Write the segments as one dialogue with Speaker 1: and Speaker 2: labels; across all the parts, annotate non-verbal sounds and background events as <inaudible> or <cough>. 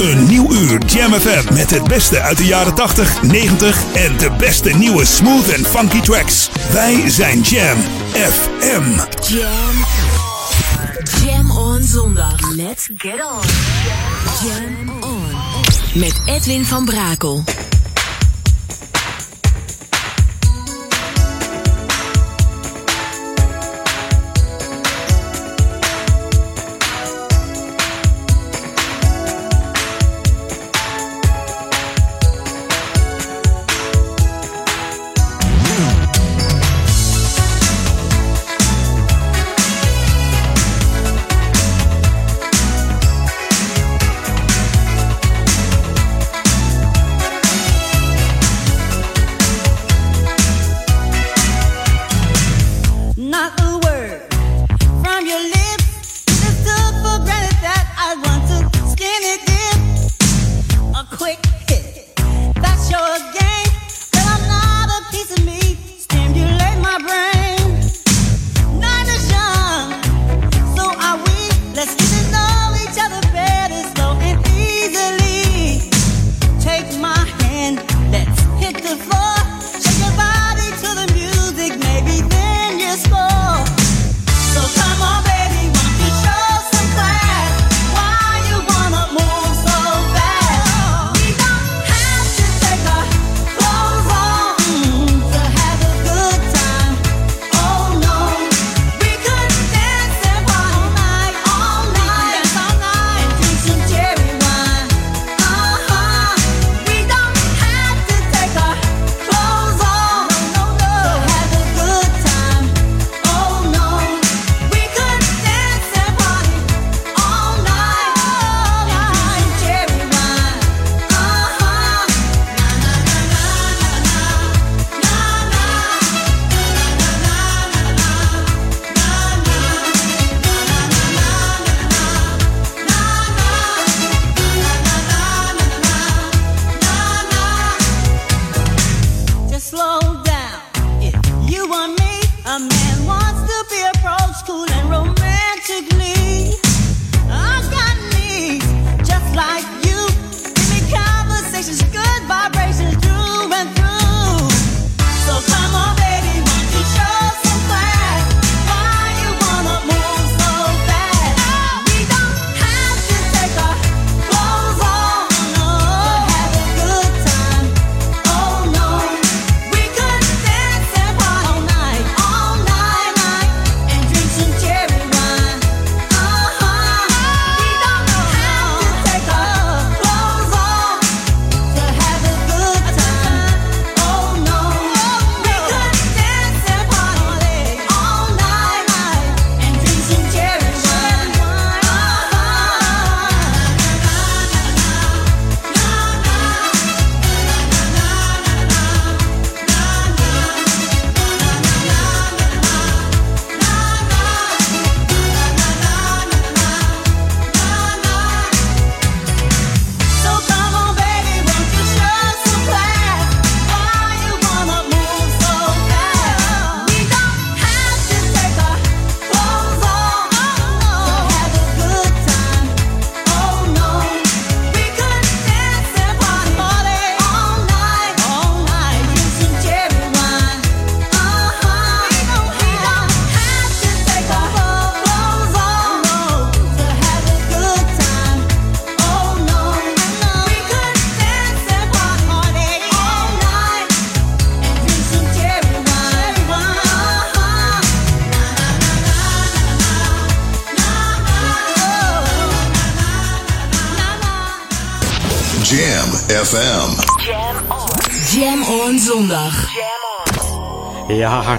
Speaker 1: Een nieuw uur Jam FM met het beste uit de jaren 80, 90 en de beste nieuwe smooth en funky tracks. Wij zijn Jam FM.
Speaker 2: Jam. Jam on zondag. Let's get on. Jam on. Met Edwin van Brakel.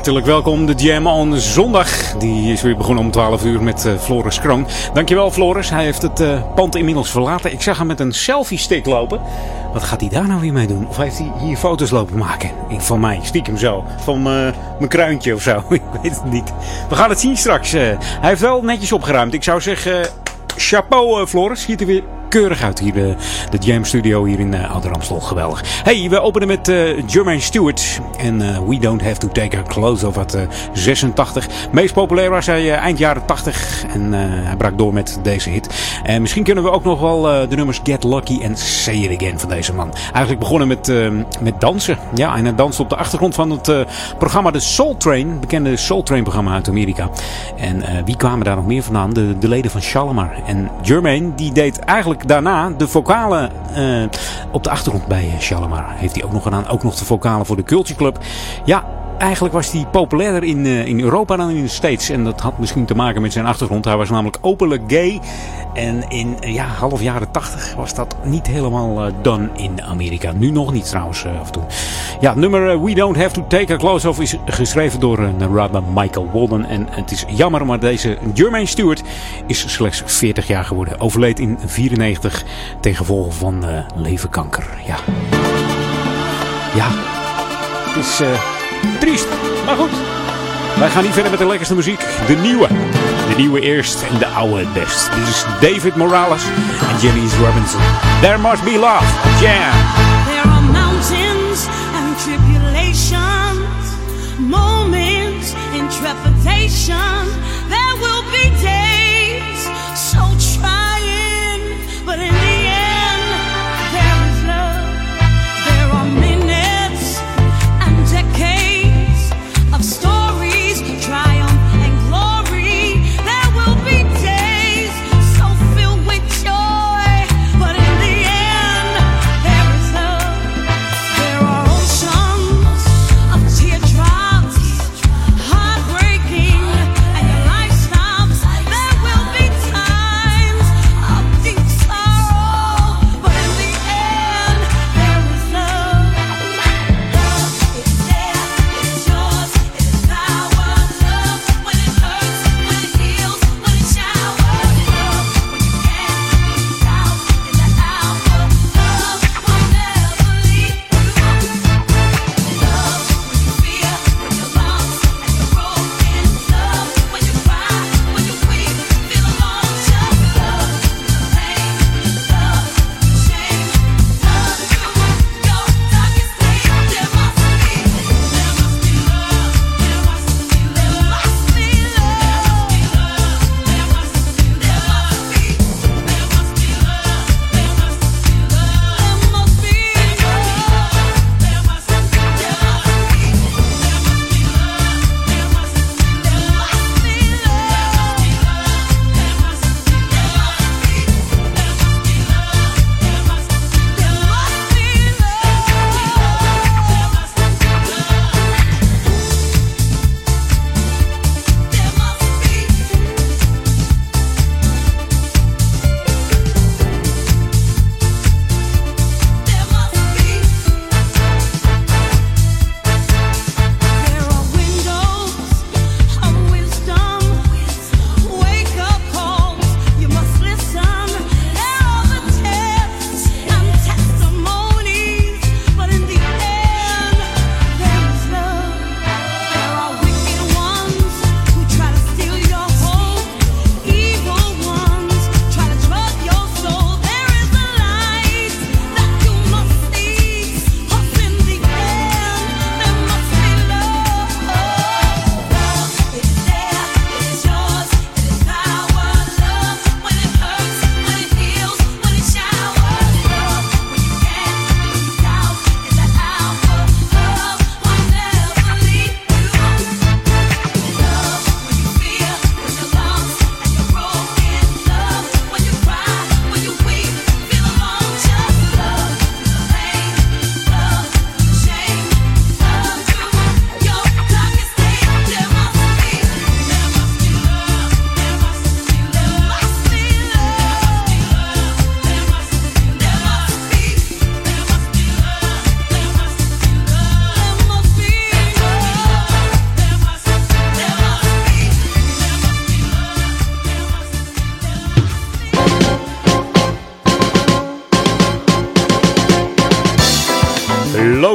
Speaker 3: Hartelijk welkom. De Jam on zondag. Die is weer begonnen om 12 uur met uh, Floris Kroon. Dankjewel Floris. Hij heeft het uh, pand inmiddels verlaten. Ik zag hem met een selfie stick lopen. Wat gaat hij daar nou weer mee doen? Of heeft hij hier foto's lopen maken? Van mij, stiekem zo. Van uh, mijn kruintje of zo. <laughs> Ik weet het niet. We gaan het zien straks. hij heeft wel netjes opgeruimd. Ik zou zeggen, chapeau Floris. Ziet er weer keurig uit hier, de, de Jam Studio hier in uh, Ouder. Geweldig. Hey, we openen met uh, Jermaine Stewart. En We Don't Have To Take Our Clothes Off uit 86. Meest populair was hij eind jaren 80. En hij brak door met deze hit. En misschien kunnen we ook nog wel de nummers Get Lucky en Say It Again van deze man. Eigenlijk begonnen met, met dansen. Ja, en hij danste op de achtergrond van het programma The Soul Train. Bekende Soul Train programma uit Amerika. En wie kwamen daar nog meer vandaan? De, de leden van Shalimar. En Jermaine die deed eigenlijk daarna de vocalen uh, op de achtergrond bij Shalimar. Heeft hij ook nog gedaan. Ook nog de vocalen voor de Culture Club. Ja, eigenlijk was hij populairder in, uh, in Europa dan in de States. En dat had misschien te maken met zijn achtergrond. Hij was namelijk openlijk gay. En in uh, ja, half jaren tachtig was dat niet helemaal uh, done in Amerika. Nu nog niet trouwens af en. Ja, nummer We Don't Have To Take A Close Off is geschreven door Narada Michael Walden. En het is jammer, maar deze Jermaine Stewart is slechts 40 jaar geworden. Overleed in 94 ten gevolge van leverkanker. Ja. Ja. Het is... Triest, maar goed. Wij gaan niet verder met de lekkerste muziek. De nieuwe. De nieuwe eerst en de oude best. Dit is David Morales en Jimmy's Robinson. There must be love. Jam.
Speaker 2: There are mountains and tribulations. Moments in trepidation.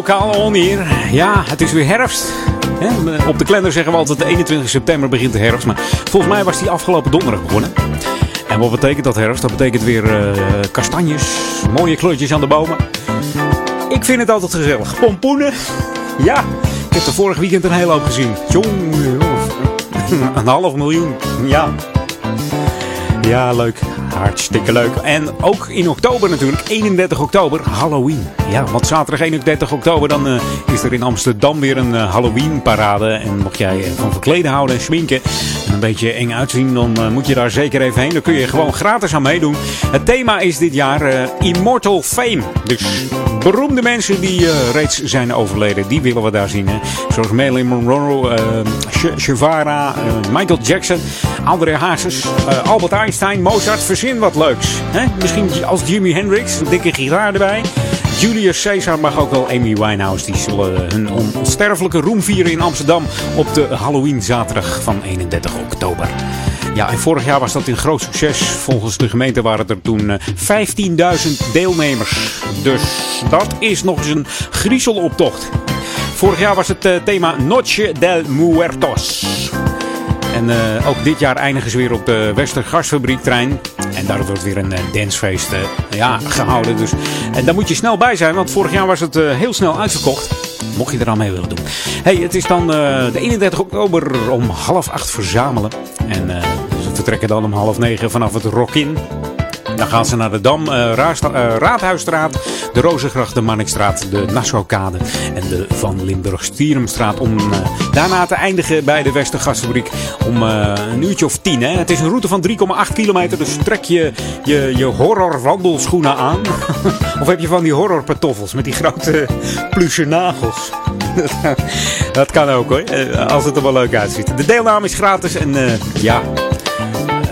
Speaker 3: Lokaal onweer. Ja, het is weer herfst. Op de kalender zeggen we altijd de 21 september begint de herfst. Maar volgens mij was die afgelopen donderdag begonnen. En wat betekent dat herfst? Dat betekent weer uh, kastanjes, mooie kleurtjes aan de bomen. Ik vind het altijd gezellig. Pompoenen. Ja, ik heb er vorig weekend een hele hoop gezien. Jong, <laughs> een half miljoen. Ja. Ja, leuk. Hartstikke leuk. En ook in oktober natuurlijk, 31 oktober, Halloween. Ja, want zaterdag 31 oktober dan uh, is er in Amsterdam weer een uh, Halloween parade. En mocht jij uh, van verkleden houden en schminken en een beetje eng uitzien, dan moet je daar zeker even heen. Dan kun je gewoon gratis aan meedoen. Het thema is dit jaar Immortal Fame. Dus beroemde mensen die reeds zijn overleden, die willen we daar zien. Hè? Zoals Marilyn Monroe, Shavara, Michael Jackson, André Hazes, Albert Einstein, Mozart, wat leuks. Hè? Misschien als Jimi Hendrix, een dikke gitaar erbij. Julius Caesar mag ook wel Amy Winehouse. Die zullen hun onsterfelijke roem vieren in Amsterdam op de Halloween zaterdag van 31 oktober. Ja, en vorig jaar was dat een groot succes. Volgens de gemeente waren er toen 15.000 deelnemers. Dus dat is nog eens een griezeloptocht. Vorig jaar was het thema Noche del Muertos. En ook dit jaar eindigen ze weer op de Westergasfabriektrein. En daar wordt weer een uh, dancefeest uh, ja, gehouden. Dus, en daar moet je snel bij zijn, want vorig jaar was het heel snel uitverkocht. Mocht je er aan mee willen doen. Hey, het is dan de 31 oktober om half acht verzamelen. En ze vertrekken dan om half negen vanaf het Rock-In. Dan gaan ze naar de Dam, uh, Raadhuisstraat, de Rozengracht, de Marnixstraat, de Nassaukade en de Van Limburg-Stierumstraat. Om uh, daarna te eindigen bij de Westergasfabriek om een uurtje of tien. Hè. Het is een route van 3,8 kilometer, dus trek je je, je horrorwandelschoenen aan. <laughs> of heb je van die horrorpatoffels met die grote pluche nagels. <laughs> dat kan ook hoor, als het er wel leuk uitziet. De deelname is gratis en ja...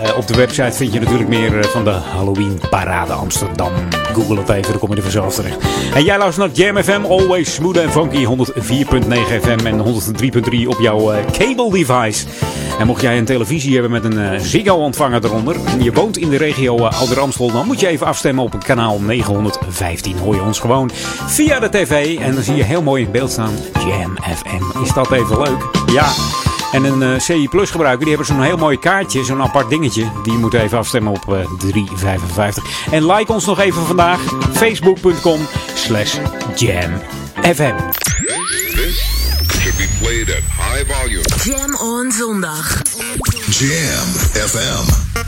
Speaker 3: Uh, op de website vind je natuurlijk meer uh, van de Halloween Parade Amsterdam. Google het even, dan kom je er vanzelf terecht. En jij luistert naar Jam FM, always smooth en funky. 104.9 FM en 103.3 op jouw uh, cable device. En mocht jij een televisie hebben met een Ziggo-ontvanger eronder... en je woont in de regio Ouder dan moet je even afstemmen op kanaal 915. Hoor je ons gewoon via de tv. En dan zie je heel mooi in beeld staan. Jam FM. Is dat even leuk? Ja. En een uh, CI Plus gebruiker, die hebben zo'n heel mooi kaartje, zo'n apart dingetje. Die moet even afstemmen op uh, 3,55. En like ons nog even vandaag. Facebook.com slash jamfm.
Speaker 4: This should be played at high volume.
Speaker 5: Jam on zondag.
Speaker 1: Jam FM.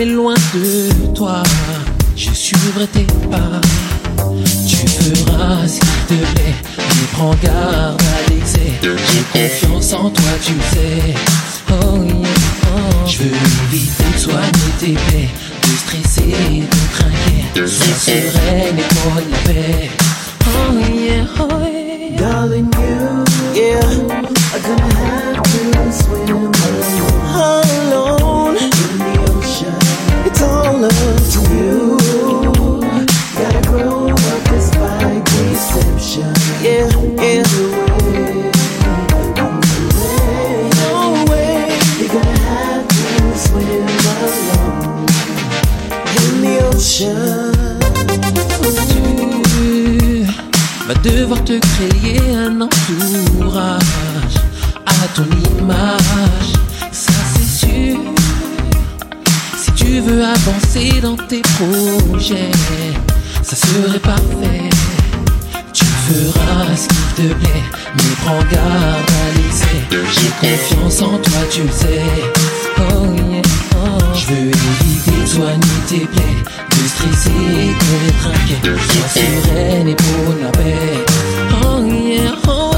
Speaker 6: Jamais loin de toi. Je suivrai tes pas. Tu feras ce qu'il te plaît. Mais prends garde à l'excès. J'ai confiance en toi, tu sais. Oh yeah, oh. Je veux éviter de soigner tes plaies, de stresser, de craquer. Sois sereine et pour la paix. Oh yeah, oh yeah.
Speaker 7: Darling,
Speaker 6: te créer un entourage à ton image, ça c'est sûr. Si tu veux avancer dans tes projets, ça serait parfait. Tu feras ce qu'il te plaît, mais prends garde à l'excès. J'ai confiance en toi, tu le sais. Oh yeah, oh. Je veux éviter soigner tes plaies, de stresser, de trinquer. Sois sereine et pour la paix. Oh yeah, oh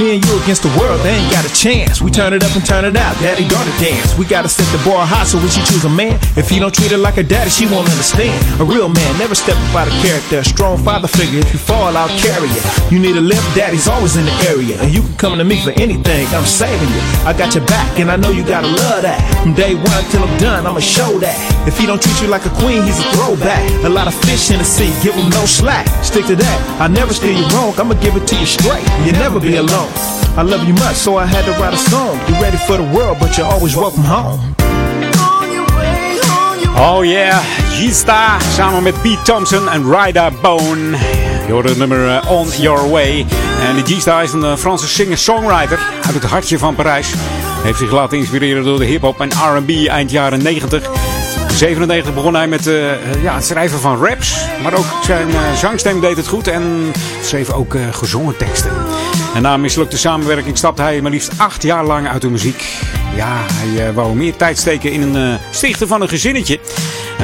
Speaker 8: me and you against the world, they ain't got a chance. We turn it up and turn it out, daddy daughter dance. We gotta set the bar high so when she choose a man, if he don't treat her like a daddy, she won't understand. A real man never step up out of character. A strong father figure, if you fall, I'll carry you. You need a lift, daddy's always in the area. And you can come to me for anything, I'm saving you. I got your back, and I know you gotta love that. From day one till I'm done, I'ma show that. If he don't treat you like a queen, he's a throwback. A lot of fish in the sea, give him no slack. Stick to that, I never steer you wrong, I'ma give it to you straight. You'll never be alone. I love you much, so I had to write a song. You ready for the world, but you're always welcome home.
Speaker 3: Oh yeah, G-Star samen met Pete Thompson en Ryder Bone. Je hoorde het nummer eh, On Your Way. En die G-Star is een eh, Franse singer-songwriter uit het hartje van Parijs. Heeft zich laten inspireren door de hip-hop en RB eind jaren 90. In 97 begon hij met eh, ja, het schrijven van raps. Maar ook zijn zangstem deed het goed en schreef ook eh, gezongen teksten. En na een mislukte samenwerking stapte hij maar liefst acht jaar lang uit de muziek. Ja, hij eh, wou meer tijd steken in een eh, stichten van een gezinnetje.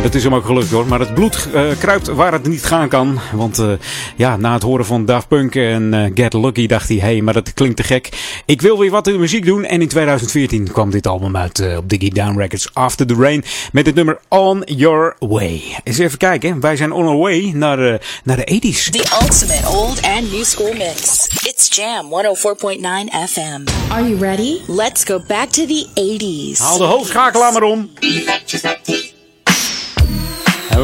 Speaker 3: Dat is hem ook gelukt hoor. Maar het bloed eh, kruipt waar het niet gaan kan. Want eh, ja, na het horen van Daft Punk en eh, Get Lucky dacht hij... Hé, hey, maar dat klinkt te gek. Ik wil weer wat in de muziek doen. En in 2014 kwam dit album uit eh, op Diggy Down Records. After the Rain. Met het nummer On Your Way. Eens even kijken. Wij zijn on our way naar, eh, naar de 80s.
Speaker 9: The ultimate old and new school mix. It's Jam 104.9 FM.
Speaker 5: Are you ready?
Speaker 9: Let's go back to the 80s.
Speaker 3: Haal de hoofdschakelaar maar om.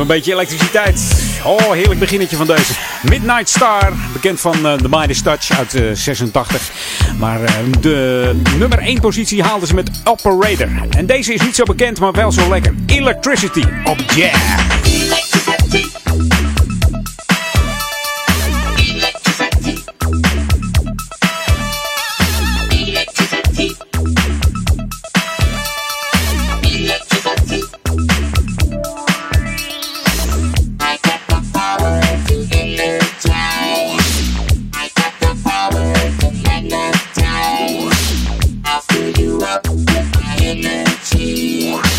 Speaker 3: Een beetje elektriciteit. Oh, heerlijk beginnetje van deze. Midnight Star, bekend van eh, The Midas Touch uit eh, 86. Maar eh, de nummer 1 positie haalden ze met Operator. En deze is niet zo bekend, maar wel zo lekker. Electricity op Jam.
Speaker 7: You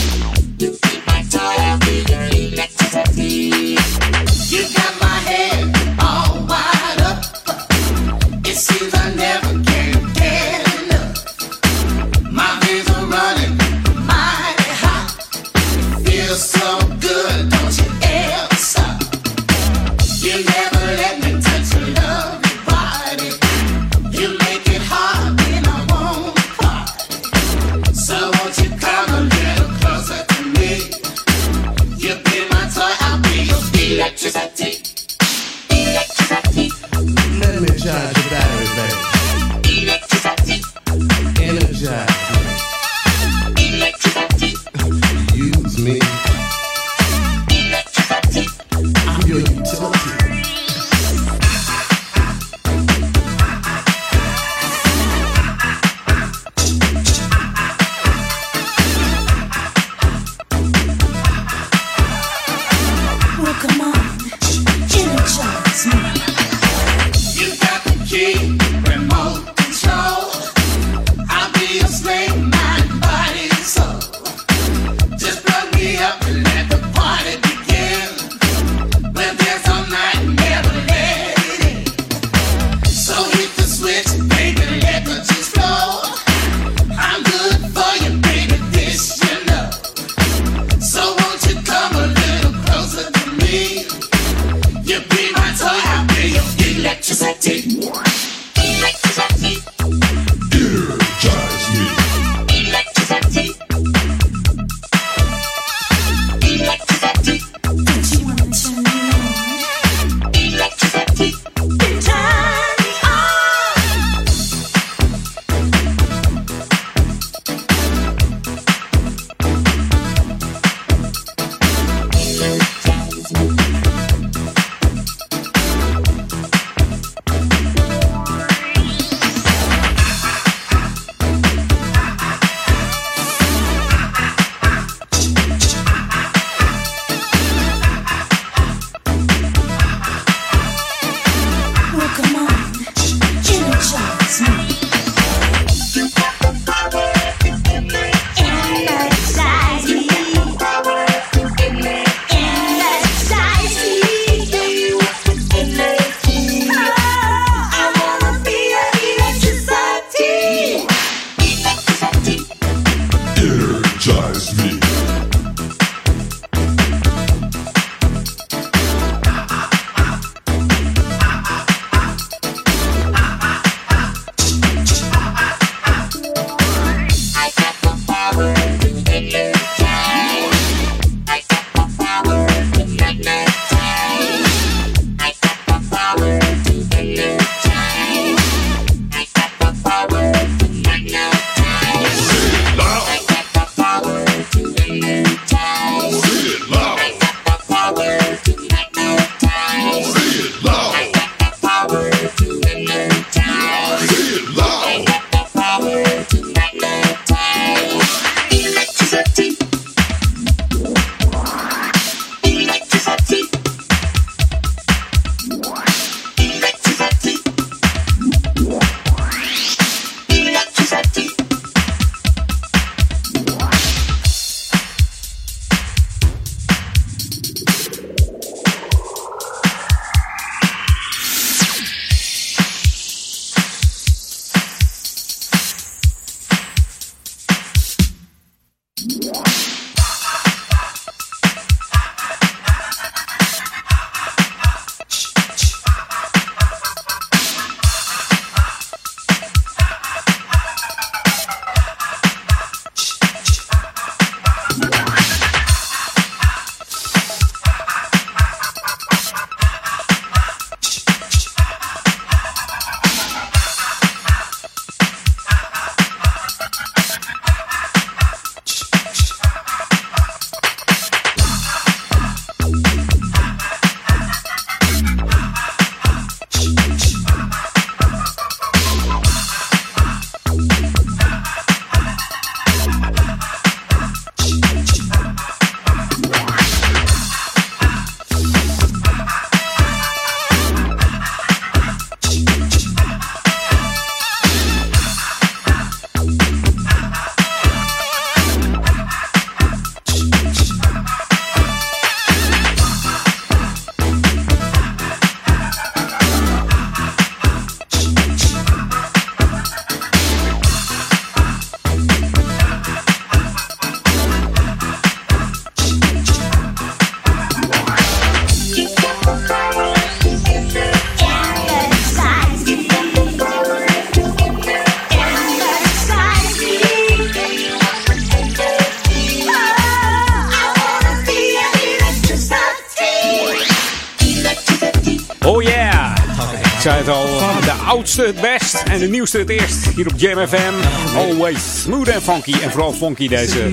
Speaker 3: de nieuwste het eerst. Hier op Jam FM. Always smooth en funky. En vooral funky deze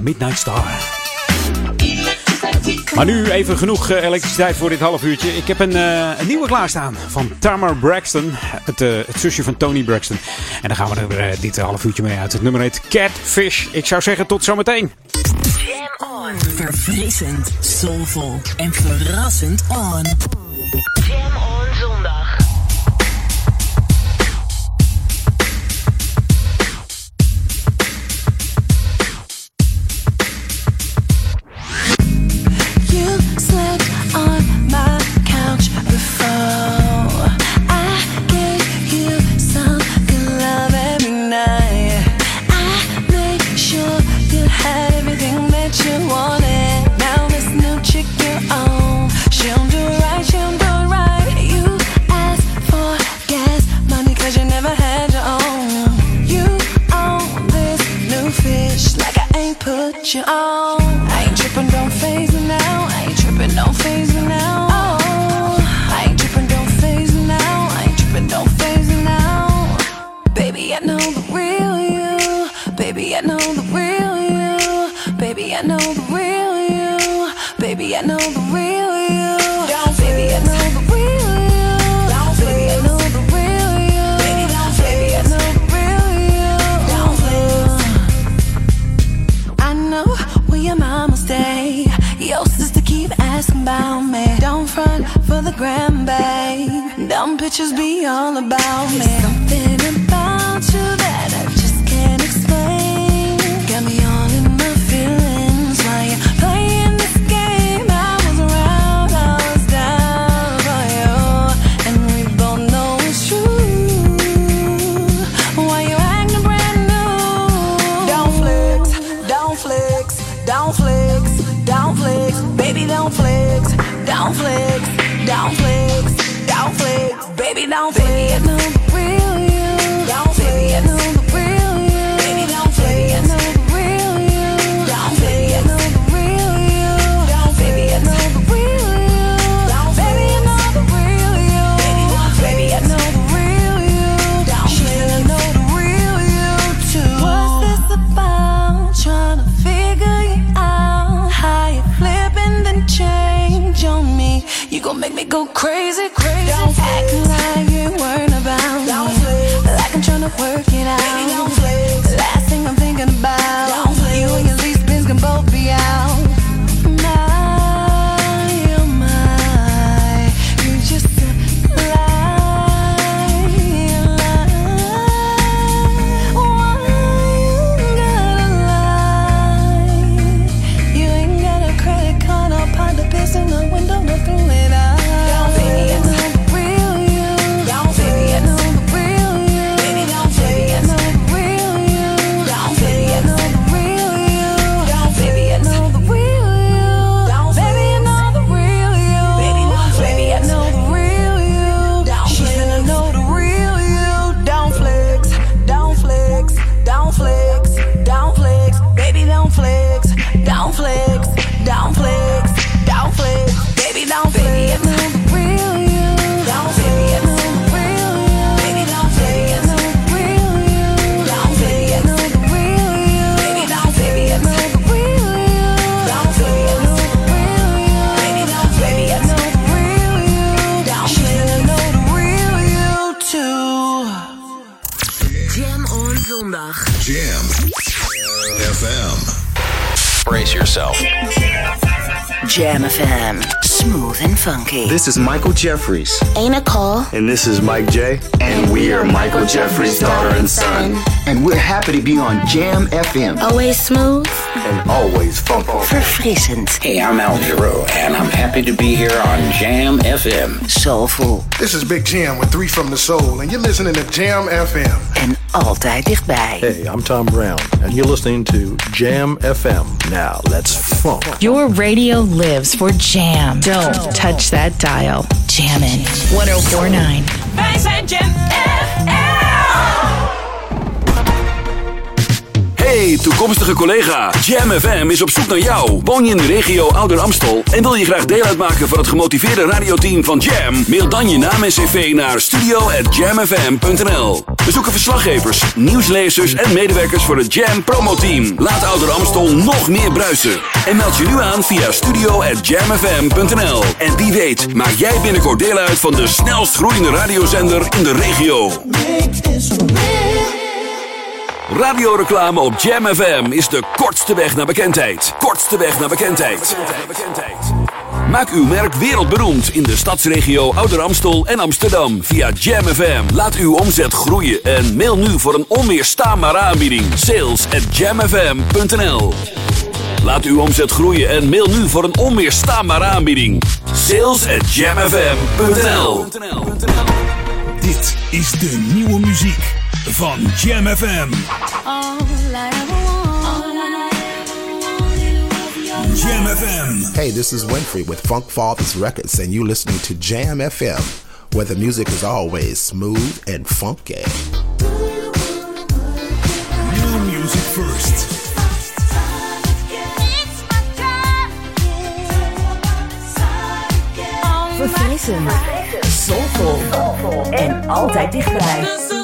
Speaker 3: Midnight Star. Maar nu even genoeg eh, elektriciteit voor dit half uurtje. Ik heb een, eh, nieuwe klaarstaan van Tamar Braxton. Het, eh, het zusje van Tony Braxton. En dan gaan we er dit half uurtje mee uit. Het nummer heet Catfish. Ik zou zeggen tot zometeen.
Speaker 4: Jam on. Verfrissend, soulvol en verrassend on.
Speaker 10: About me. Don't front for the gram, babe. Dumb pictures be all about me. Something about you that baby, don't flex, don't flex, don't
Speaker 11: yourself.
Speaker 4: Jam FM. Smooth and funky.
Speaker 12: This is Michael Jeffries.
Speaker 4: Ain't Nicole.
Speaker 12: And this is Mike J. And, we are Michael Jeffries' daughter and son. And we're happy to be on Jam FM.
Speaker 4: Always smooth.
Speaker 12: And always funky.
Speaker 4: for Verfrissend.
Speaker 13: Hey, I'm Al Giro, and I'm happy to be here on Jam FM.
Speaker 4: Soulful.
Speaker 14: This is Big Jam with Three from the Soul, and you're listening to Jam FM.
Speaker 4: En altijd dichtbij.
Speaker 15: Hey, I'm Tom Brown, and you're listening to Jam FM. Now, let's funk.
Speaker 16: Your radio lives for Jam. Don't touch that dial. Jammin' 1049.
Speaker 17: Wij zijn Jam FM.
Speaker 18: Hey, Hey, toekomstige collega. Jam FM is op zoek naar jou. Woon je in de regio Ouder Amstel en wil je graag deel uitmaken van het gemotiveerde radioteam van Jam? Mail dan je naam en cv naar studio@jamfm.nl. We zoeken verslaggevers, nieuwslezers en medewerkers voor het Jam promoteam. Laat Ouder Amstel nog meer bruisen. En meld je nu aan via studio@jamfm.nl. En wie weet, maak jij binnenkort deel uit van de snelst groeiende radiozender in de regio. Radioreclame op Jam FM is de kortste weg naar bekendheid. Kortste weg naar bekendheid. Maak uw merk wereldberoemd in de stadsregio Ouder Amstel en Amsterdam via Jam FM. Laat uw omzet groeien en mail nu voor een onweerstaanbare aanbieding. Sales at jamfm.nl Laat uw omzet groeien en mail nu voor een onweerstaanbare aanbieding. Sales at jamfm.nl
Speaker 1: Dit is de nieuwe muziek van Jam FM. Jam FM.
Speaker 19: Hey, this is Winfrey with Funk Fathers Records, and you're listening to Jam FM, where the music is always smooth and funky.
Speaker 1: New music first.
Speaker 20: Verfrissend. Soulful. En altijd dichtbij.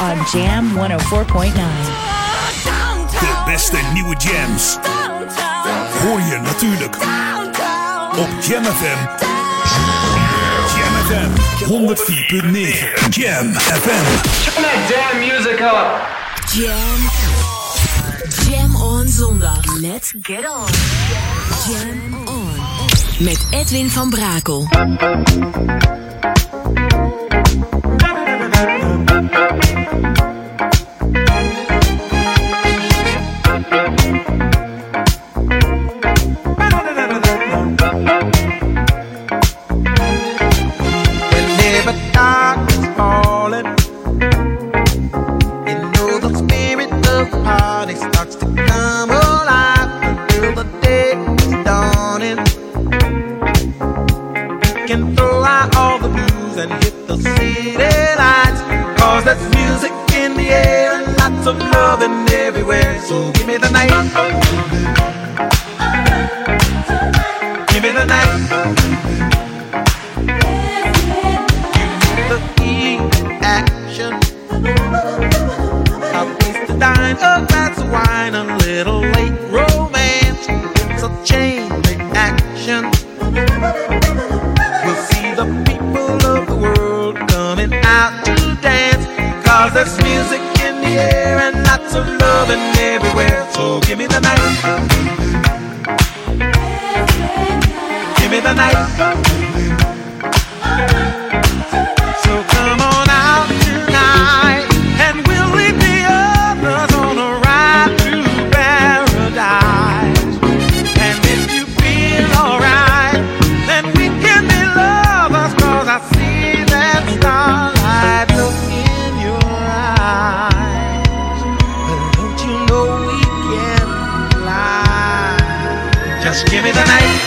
Speaker 21: On Jam 104.9.
Speaker 1: De beste nieuwe jams. Hoor je natuurlijk op Jam FM. Jam FM 104.9. Jam FM.
Speaker 22: Turn that damn music up.
Speaker 5: Jam. Jam on zondag. Let's get on. Jam on. Met Edwin van Brakel.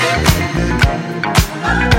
Speaker 3: Oh,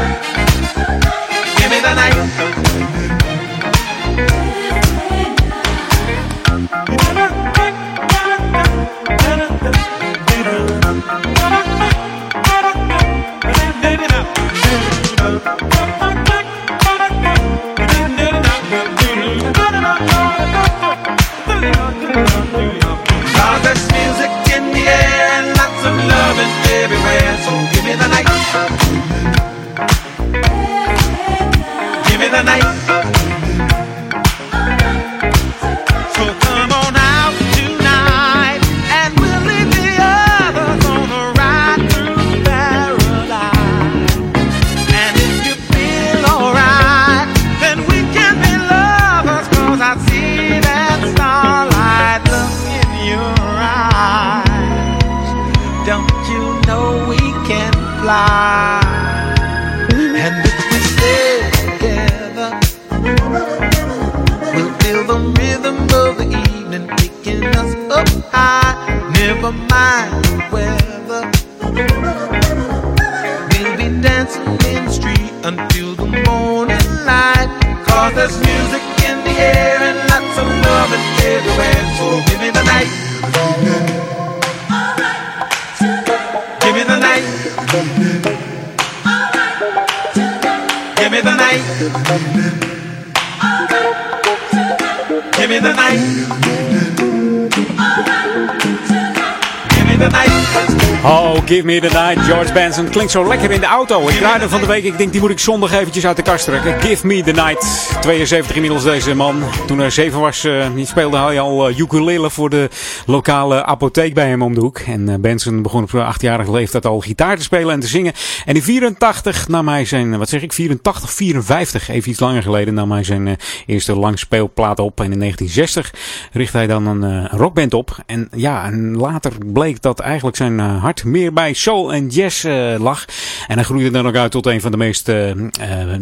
Speaker 3: Give Me The Night, George Benson. Klinkt zo lekker in de auto. Ik draaide van de week, ik denk die moet ik zondag eventjes uit de kast trekken. Give Me The Night. 72 inmiddels deze man. Toen hij 7 was, uh, speelde hij al uh, ukulele voor de lokale apotheek bij hem om de hoek. En uh, Benson begon op 8-jarige leeftijd al gitaar te spelen en te zingen. En in 84 nam hij zijn, wat zeg ik, 84, 54, even iets langer geleden, nam hij zijn eerste langspeelplaat op. En in 1960 richtte hij dan een rockband op. En ja, en later bleek dat eigenlijk zijn hart meer bij soul en jazz uh, lag. En hij groeide dan ook uit tot een van de meest, uh, uh,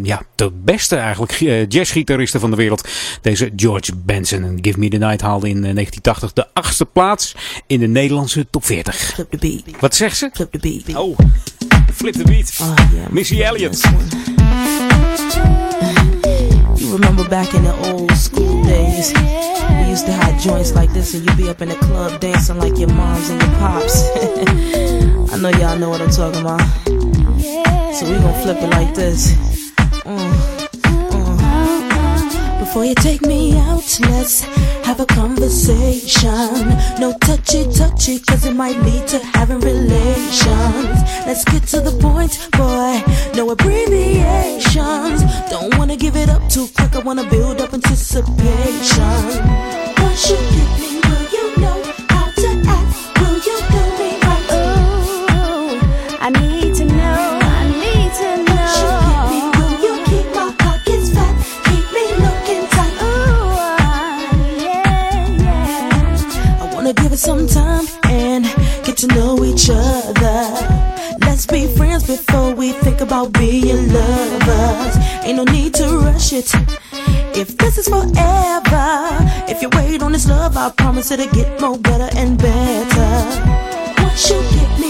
Speaker 3: ja, de beste eigenlijk jazzgitaristen van de wereld. Deze George Benson. En Give Me The Night haalde in 1980 de achtste plaats in de Nederlandse top 40.
Speaker 23: Flip the beat.
Speaker 3: Wat zegt ze?
Speaker 23: Flip the beat.
Speaker 3: Oh, flip the beat.
Speaker 23: Oh, yeah,
Speaker 3: Missy Elliott.
Speaker 23: You remember back in the old school days, we used to have joints like this, and you'd be up in the club dancing like your moms and your pops. <laughs> I know y'all know what I'm talking about. So we gonna flip it like this. Mm. Before you take me out, let's have a conversation. No touchy touchy, cause it might lead to having relations. Let's get to the point, boy. No abbreviations. Don't wanna give it up too quick, I wanna build up anticipation. Once you get me, you know we think about being lovers. Ain't no need to rush it. If this is forever, if you wait on this love, I promise it'll get more better and better. Once you get me,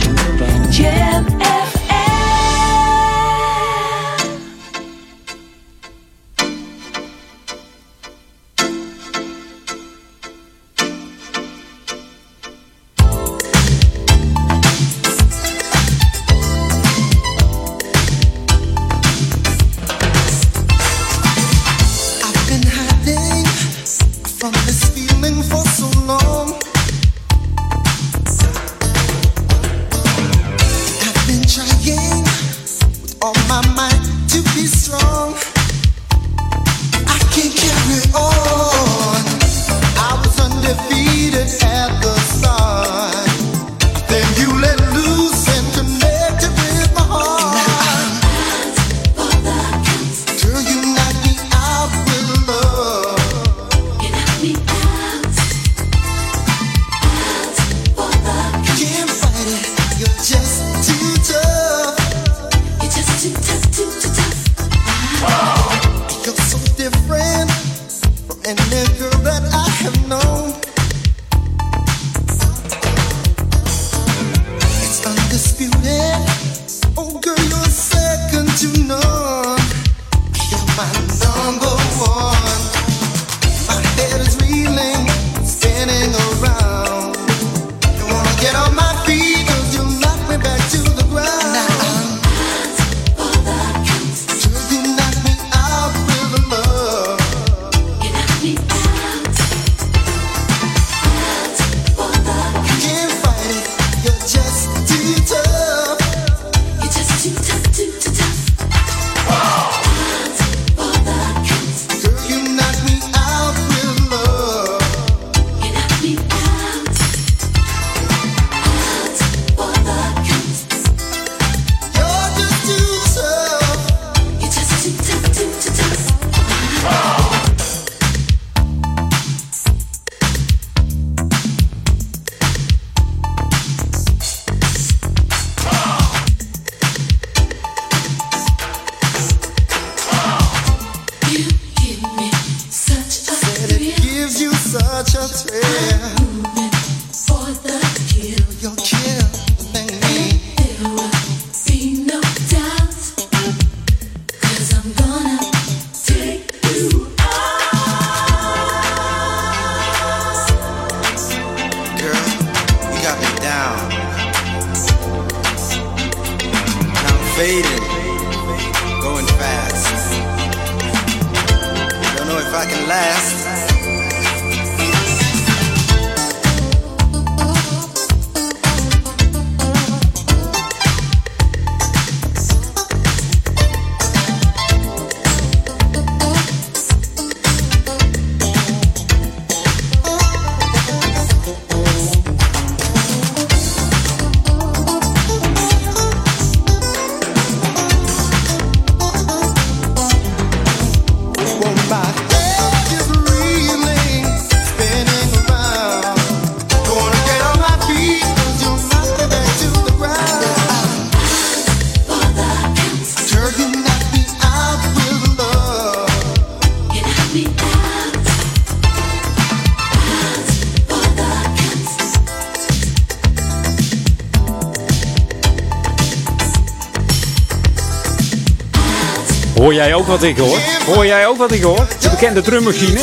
Speaker 3: Wat ik hoor? Hoor jij ook wat ik hoor? De bekende drummachine.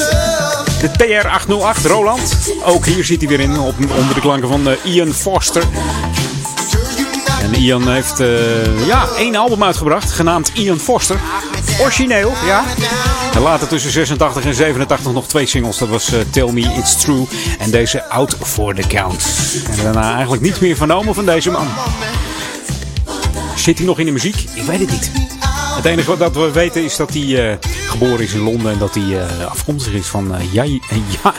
Speaker 3: De TR-808 Roland. Ook hier zit hij weer in, op, onder de klanken van eh, Ian Foster. En Ian heeft eh, ja, één album uitgebracht, genaamd Ian Foster. Origineel, ja. En later tussen 86 en 87 nog twee singles. Dat was eh, Tell Me It's True en deze Out for the Count. En daarna eigenlijk niets meer vernomen van deze man. Zit hij nog in de muziek? Ik weet het niet. Het enige wat we weten is dat hij eh, geboren is in Londen en dat hij eh, afkomstig is van <laughs> Ja-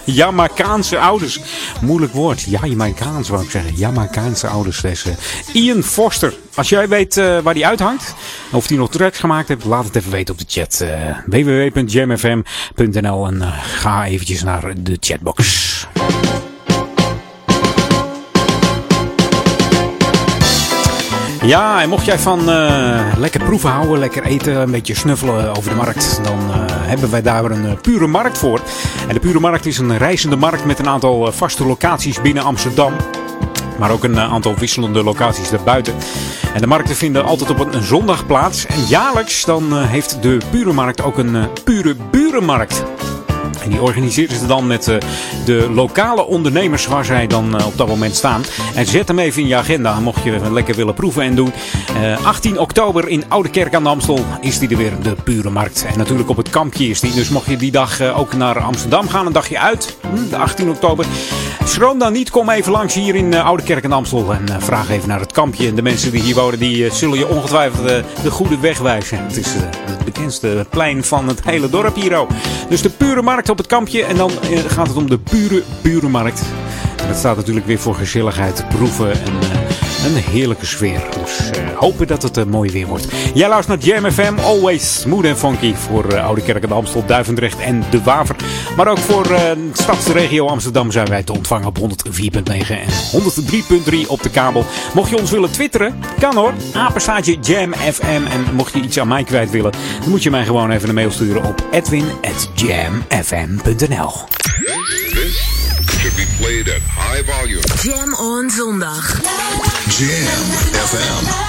Speaker 3: Jamaicaanse ouders. Moeilijk woord. Jamaicaans wou ik zeggen. Jamaicaanse ouders. Deze Ian Foster. Als jij weet waar hij uithangt, of hij nog tracks gemaakt heeft, laat het even weten op de chat. www.jamfm.nl en ga eventjes naar de chatbox. Ja, en mocht jij van uh, lekker proeven houden, lekker eten, een beetje snuffelen over de markt, dan uh, hebben wij daar een uh, pure markt voor. En de pure markt is een reizende markt met een aantal vaste locaties binnen Amsterdam. Maar ook een aantal wisselende locaties daarbuiten. En de markten vinden altijd op een zondag plaats. En jaarlijks dan heeft de pure markt ook een pure burenmarkt. En die organiseren ze dan met uh, de lokale ondernemers waar zij dan uh, op dat moment staan. En zet hem even in je agenda, mocht je lekker willen proeven en doen. Uh, 18 oktober in Oude Kerk aan de Amstel is die er weer, de pure markt. En natuurlijk op het kampje is die. Dus mocht je die dag ook naar Amsterdam gaan, een dagje uit, hm, de 18 oktober. Schroom dan niet, kom even langs hier in Oude Kerk aan de Amstel. En vraag even naar het kampje. En de mensen die hier wonen, die zullen je ongetwijfeld de goede weg wijzen. Het is het bekendste plein van het hele dorp hier ook. Dus de pure markt op het kampje. En dan eh, gaat het om de pure burenmarkt. En dat staat natuurlijk weer voor gezelligheid, proeven en uh, een heerlijke sfeer. Dus uh, hopen dat het uh, mooi weer wordt. Jij luistert naar Jam FM, always smooth en funky. Voor Oude Kerk en Amstel, Duivendrecht en De Waver. Maar ook voor de stadsregio Amsterdam zijn wij te ontvangen op 104.9 en 103.3 op de kabel. Mocht je ons willen twitteren, kan hoor. Apenstaatje Jam FM. En mocht je iets aan mij kwijt willen, dan moet je mij gewoon even een mail sturen op edwin.jamfm.nl
Speaker 24: should be played at high volume.
Speaker 5: Jam on zondag.
Speaker 24: Jam FM.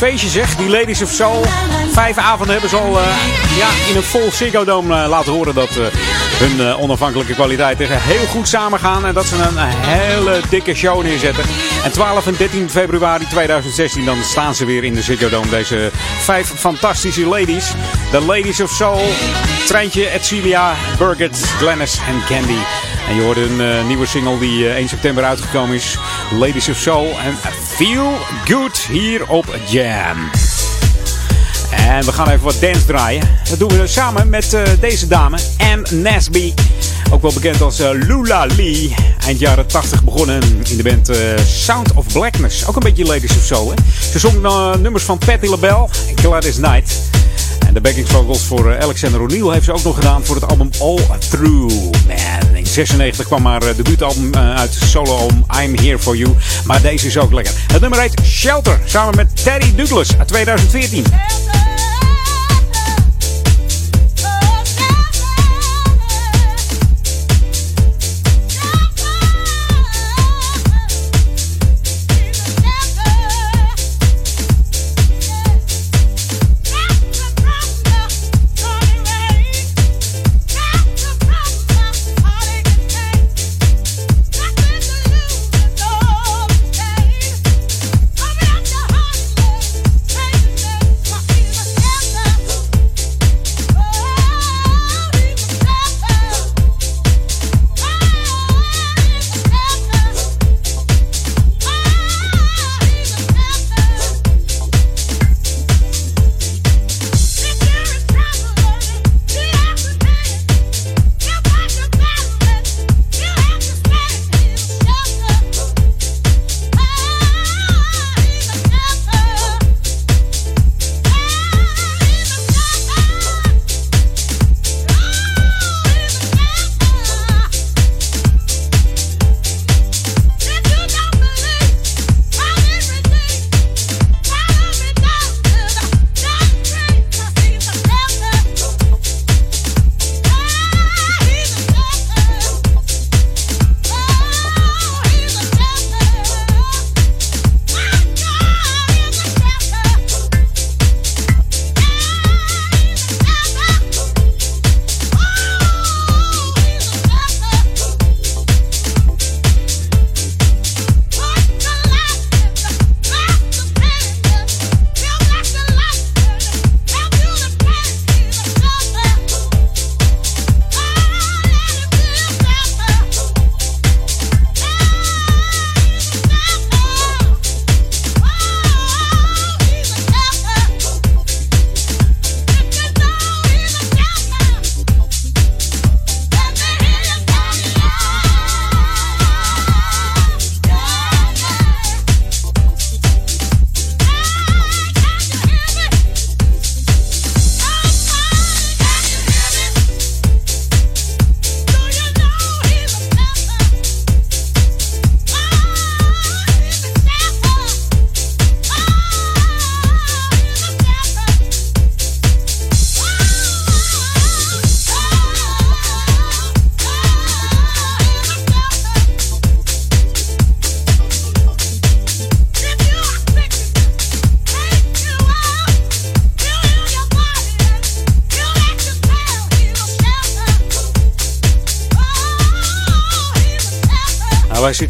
Speaker 3: Feestje zeg. Die Ladies of Soul. Vijf avonden hebben ze al uh, ja, in een vol Ziggo Dome uh, laten horen dat uh, hun onafhankelijke kwaliteiten heel goed samengaan. En dat ze een hele dikke show neerzetten. En 12 en 13 februari 2016 dan staan ze weer in de Ziggo Dome. Deze vijf fantastische ladies. De Ladies of Soul. Treintje, Edcilia, Birgit, Glennis en Candy. En je hoort een nieuwe single die 1 september uitgekomen is. Ladies of Soul en Feel Good hier op Jam. En we gaan even wat dance draaien. Dat doen we samen met uh, deze dame, Anne Nasby. Ook wel bekend als uh, Lula Lee. eind jaren 80 begonnen in de band eh, Sound of Blackness. Ook een beetje ladies of zo, hè? Ze zong nummers van Patti LaBelle en Gladys Knight. En de backing vocals voor Alexander O'Neill heeft ze ook nog gedaan voor het album All Through. Man, in 96 kwam haar debuutalbum uit, solo-album I'm Here For You. Maar deze is ook lekker. Het nummer heet Shelter, samen met Terry Douglas uit 2014.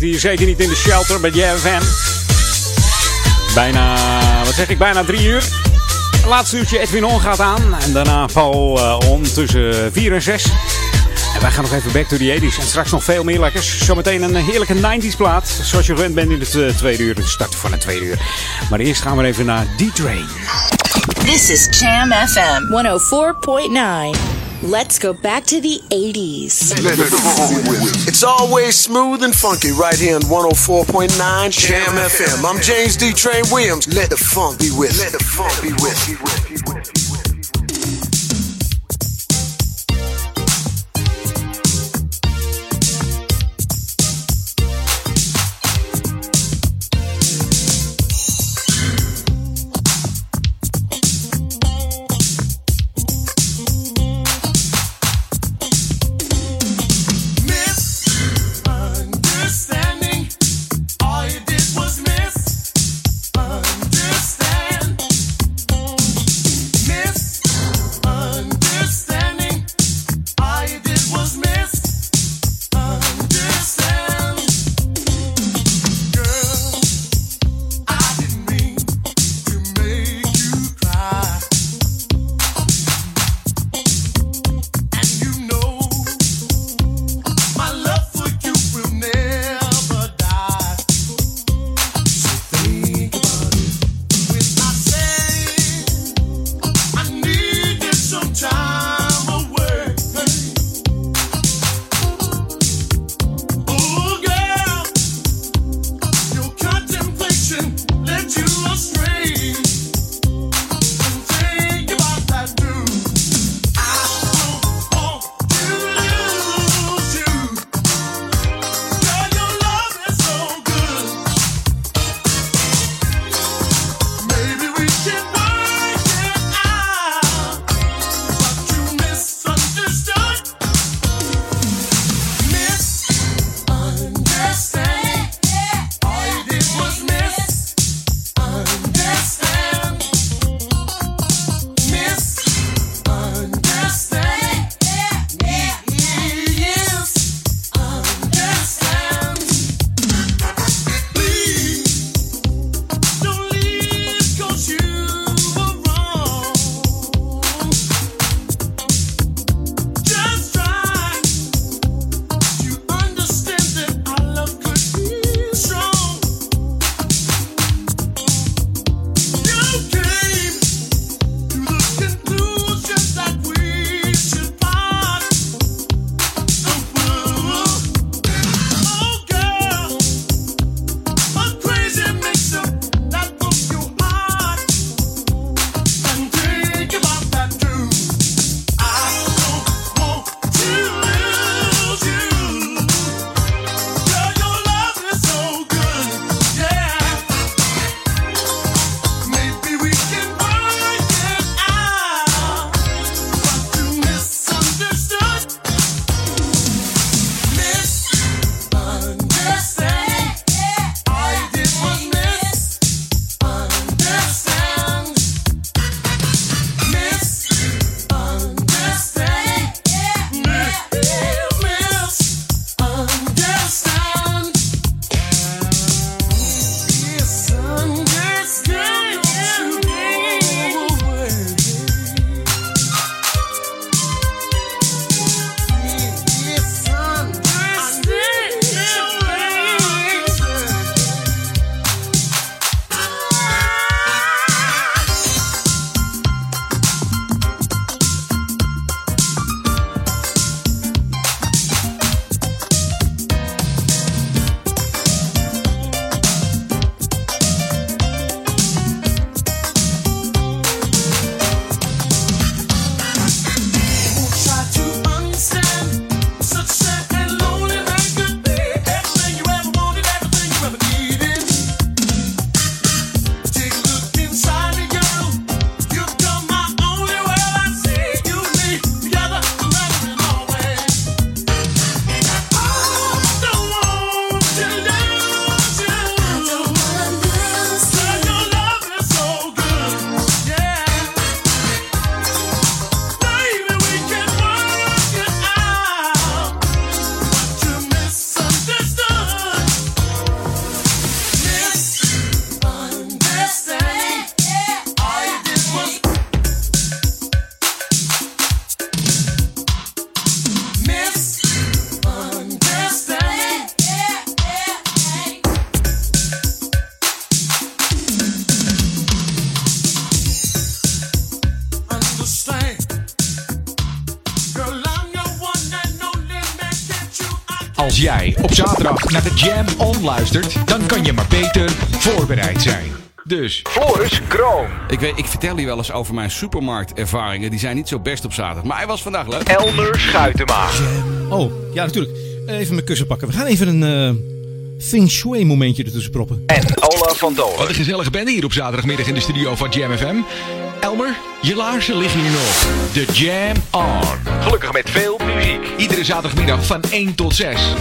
Speaker 3: Hier zeker niet in de shelter bij JFM. Bijna, wat zeg ik, bijna drie uur. Laatste uurtje Edwin On gaat aan. En daarna Paul uh, On tussen 4 en 6. En wij gaan nog even back to the 80s. En straks nog veel meer lekkers. Zometeen een heerlijke 90s plaat. Zoals je gewend bent in het uh, tweede uur. De start van het tweede uur. Maar eerst gaan we even naar D-Train.
Speaker 21: This is Jam FM 104.9. Let's go back to the 80s.
Speaker 25: It's always smooth and funky right here on 104.9 Jam FM. I'm James D. Train Williams. Let the funk be with. Let the funk be with.
Speaker 26: Op zaterdag naar de Jam On luistert, dan kan je maar beter voorbereid zijn. Dus, Floris Kroon.
Speaker 27: Ik, weet, ik vertel je wel eens over mijn supermarktervaringen. Die zijn niet zo best op zaterdag. Maar hij was vandaag leuk.
Speaker 26: Elmer Schuitema.
Speaker 28: Oh, ja, natuurlijk. Even mijn kussen pakken. We gaan even een uh, feng shui momentje ertussen proppen.
Speaker 26: En Olaf van Dolen. Wat een gezellige band hier op zaterdagmiddag in de studio van Jam FM. Elmer, je laarzen liggen hier nog. The Jam On. Gelukkig met veel muziek. Iedere zaterdagmiddag van 1 tot 6.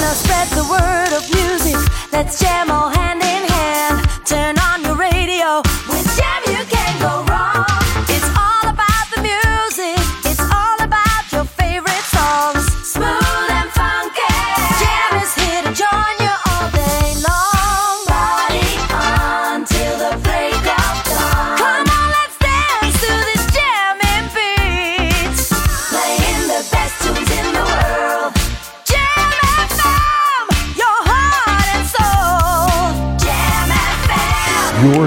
Speaker 20: Now spread the word of music. Let's jam all hand in hand. Turn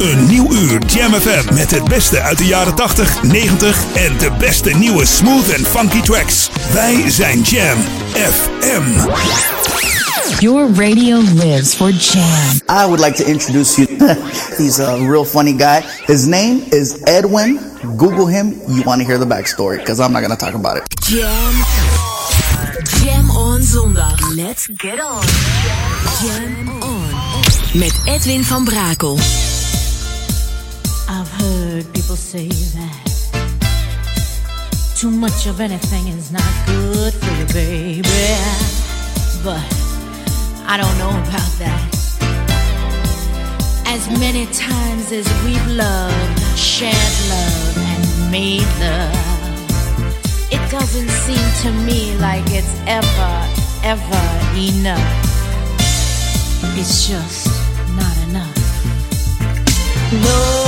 Speaker 1: Een nieuw uur Jam FM met het beste uit de jaren 80, 90 en de beste nieuwe smooth en funky tracks. Wij zijn Jam FM.
Speaker 21: Your radio lives for Jam.
Speaker 29: I would like to introduce you. <laughs> He's a real funny guy. His name is Edwin. Google him. You want to hear the backstory because I'm not going to talk about it.
Speaker 5: Jam. Jam on zondag. Let's get on. Jam on. Met Edwin van Brakel.
Speaker 23: Heard people say that too much of anything is not good for you, baby. But I don't know about that. As many times as we've loved, shared love, and made love, it doesn't seem to me like it's ever, ever enough. It's just not enough.
Speaker 2: Can't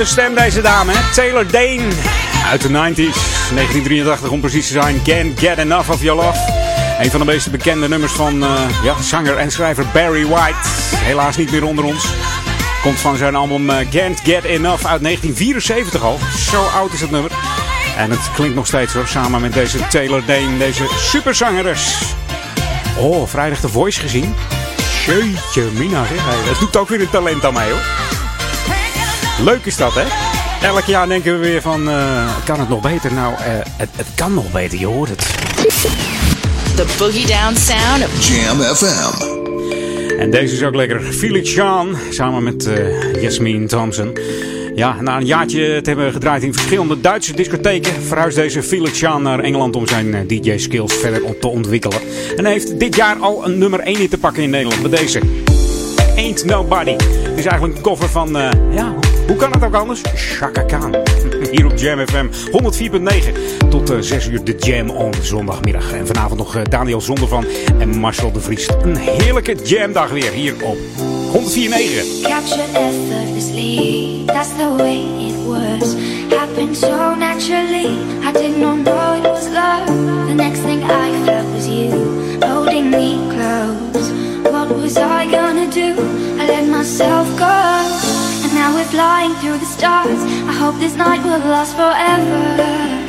Speaker 3: een stem deze dame, hè? Taylor Dane. Uit de 90s. 1983 om precies te zijn. Can't Get Enough of Your Love. Een van de meest bekende nummers van uh, ja, zanger en schrijver Barry White. Helaas niet meer onder ons. Komt van zijn album uh, Can't Get Enough uit 1974 al. Zo oud is het nummer. En het klinkt nog steeds hoor, samen met deze Taylor Dane, deze superzangeres. Oh, vrijdag de Voice gezien. Jeetje, Mina, zeg. Dat doet ook weer een talent aan mij hoor. Leuk is dat, hè? Elk jaar denken we weer van, uh, kan het nog beter? Nou, uh, het, het kan nog beter, je hoort het.
Speaker 21: The Boogie Down Sound of
Speaker 30: Jam FM.
Speaker 3: En deze is ook lekker. Felix Jean, samen met uh, Jasmine Thompson. Ja, na een jaartje te hebben gedraaid in verschillende Duitse discotheken... verhuist deze Felix Jean naar Engeland om zijn DJ-skills verder te ontwikkelen. En hij heeft dit jaar al een nummer 1 in te pakken in Nederland met deze. Ain't Nobody. Het is eigenlijk een cover van, uh, ja, hoe kan het ook anders? Chaka Khan. <laughs> Hier op Jam FM 104.9. Tot uh, 6 uur de Jam on zondagmiddag. En vanavond nog uh, Daniel Zondervan en Marcel de Vries. Een heerlijke jamdag weer hier op 104.9.
Speaker 31: Capture effortlessly, that's the way it was. Happened so naturally, I did not know it was love. The next thing I felt was you, holding me close. What was I gonna do? I let myself go. Now we're flying through the stars. I hope this night will last forever.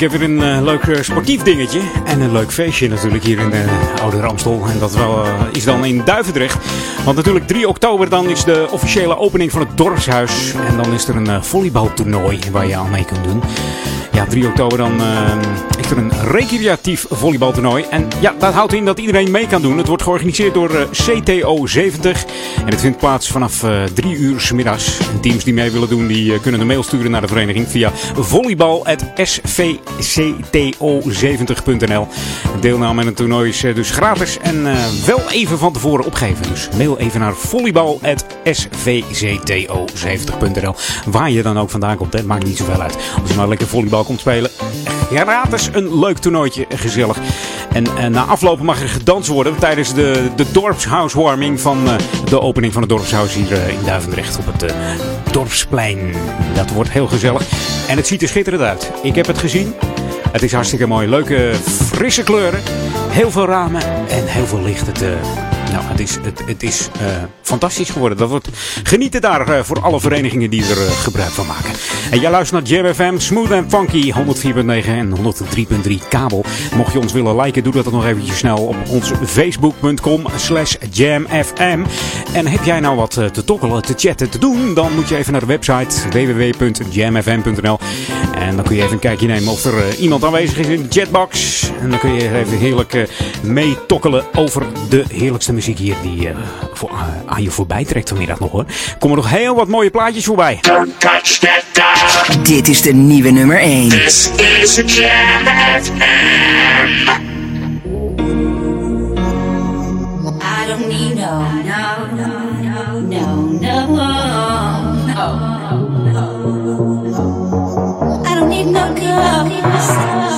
Speaker 3: Ik heb weer een eh, leuk eh, sportief dingetje. En een leuk feestje natuurlijk hier in de Oude Ramstel. En dat wel, eh, is dan in Duivendrecht. Want natuurlijk 3 oktober dan is de officiële opening van het dorpshuis. En dan is er een eh, volleybaltoernooi waar je aan mee kunt doen. Ja, 3 oktober dan eh, een recreatief volleybaltoernooi. En ja, dat houdt in dat iedereen mee kan doen. Het wordt georganiseerd door eh, CTO 70. En het vindt plaats vanaf eh 3 uur 's middags. Teams die mee willen doen, die eh, kunnen een mail sturen naar de vereniging via volleybal.svcto70.nl. Deelname aan het toernooi is dus gratis en wel even van tevoren opgeven. Dus mail even naar volleybal.svcto70.nl. Waar je dan ook vandaan komt, het maakt niet zoveel uit. Als je maar lekker volleybal komt spelen, gratis een leuk toernooitje, gezellig. En eh, na aflopen mag er gedanst worden tijdens de, de dorpshousewarming van eh, de opening van het dorpshuis hier eh, in Duivendrecht op het eh, dorpsplein. Dat wordt heel gezellig en het ziet er schitterend uit. Ik heb het gezien. Het is hartstikke mooi. Leuke, frisse kleuren. Heel veel ramen en heel veel licht. Het, eh, nou, het is, het, het is eh, fantastisch geworden. Dat wordt genieten daar eh, voor alle verenigingen die er eh, gebruik van maken. En jij luistert naar Jam FM, Smooth and Funky, 104.9 en 103.3 kabel. Mocht je ons willen liken, doe dat dan nog eventjes snel op ons facebook.com slash jamfm. En heb jij nou wat te tokkelen, te chatten, te doen, dan moet je even naar de website www.jamfm.nl. En dan kun je even een kijkje nemen of er iemand aanwezig is in de chatbox. En dan kun je even heerlijk meetokkelen over de heerlijkste hier die eh, voor, eh, aan je voorbij trekt vanmiddag nog hoor. Komen er nog heel wat mooie plaatjes voorbij.
Speaker 32: Don't touch that dial.
Speaker 33: Dit is de nieuwe nummer 1.
Speaker 32: This is a Jam FM.
Speaker 2: I don't need no, no, no, no, no, no, no. I don't need no Everybody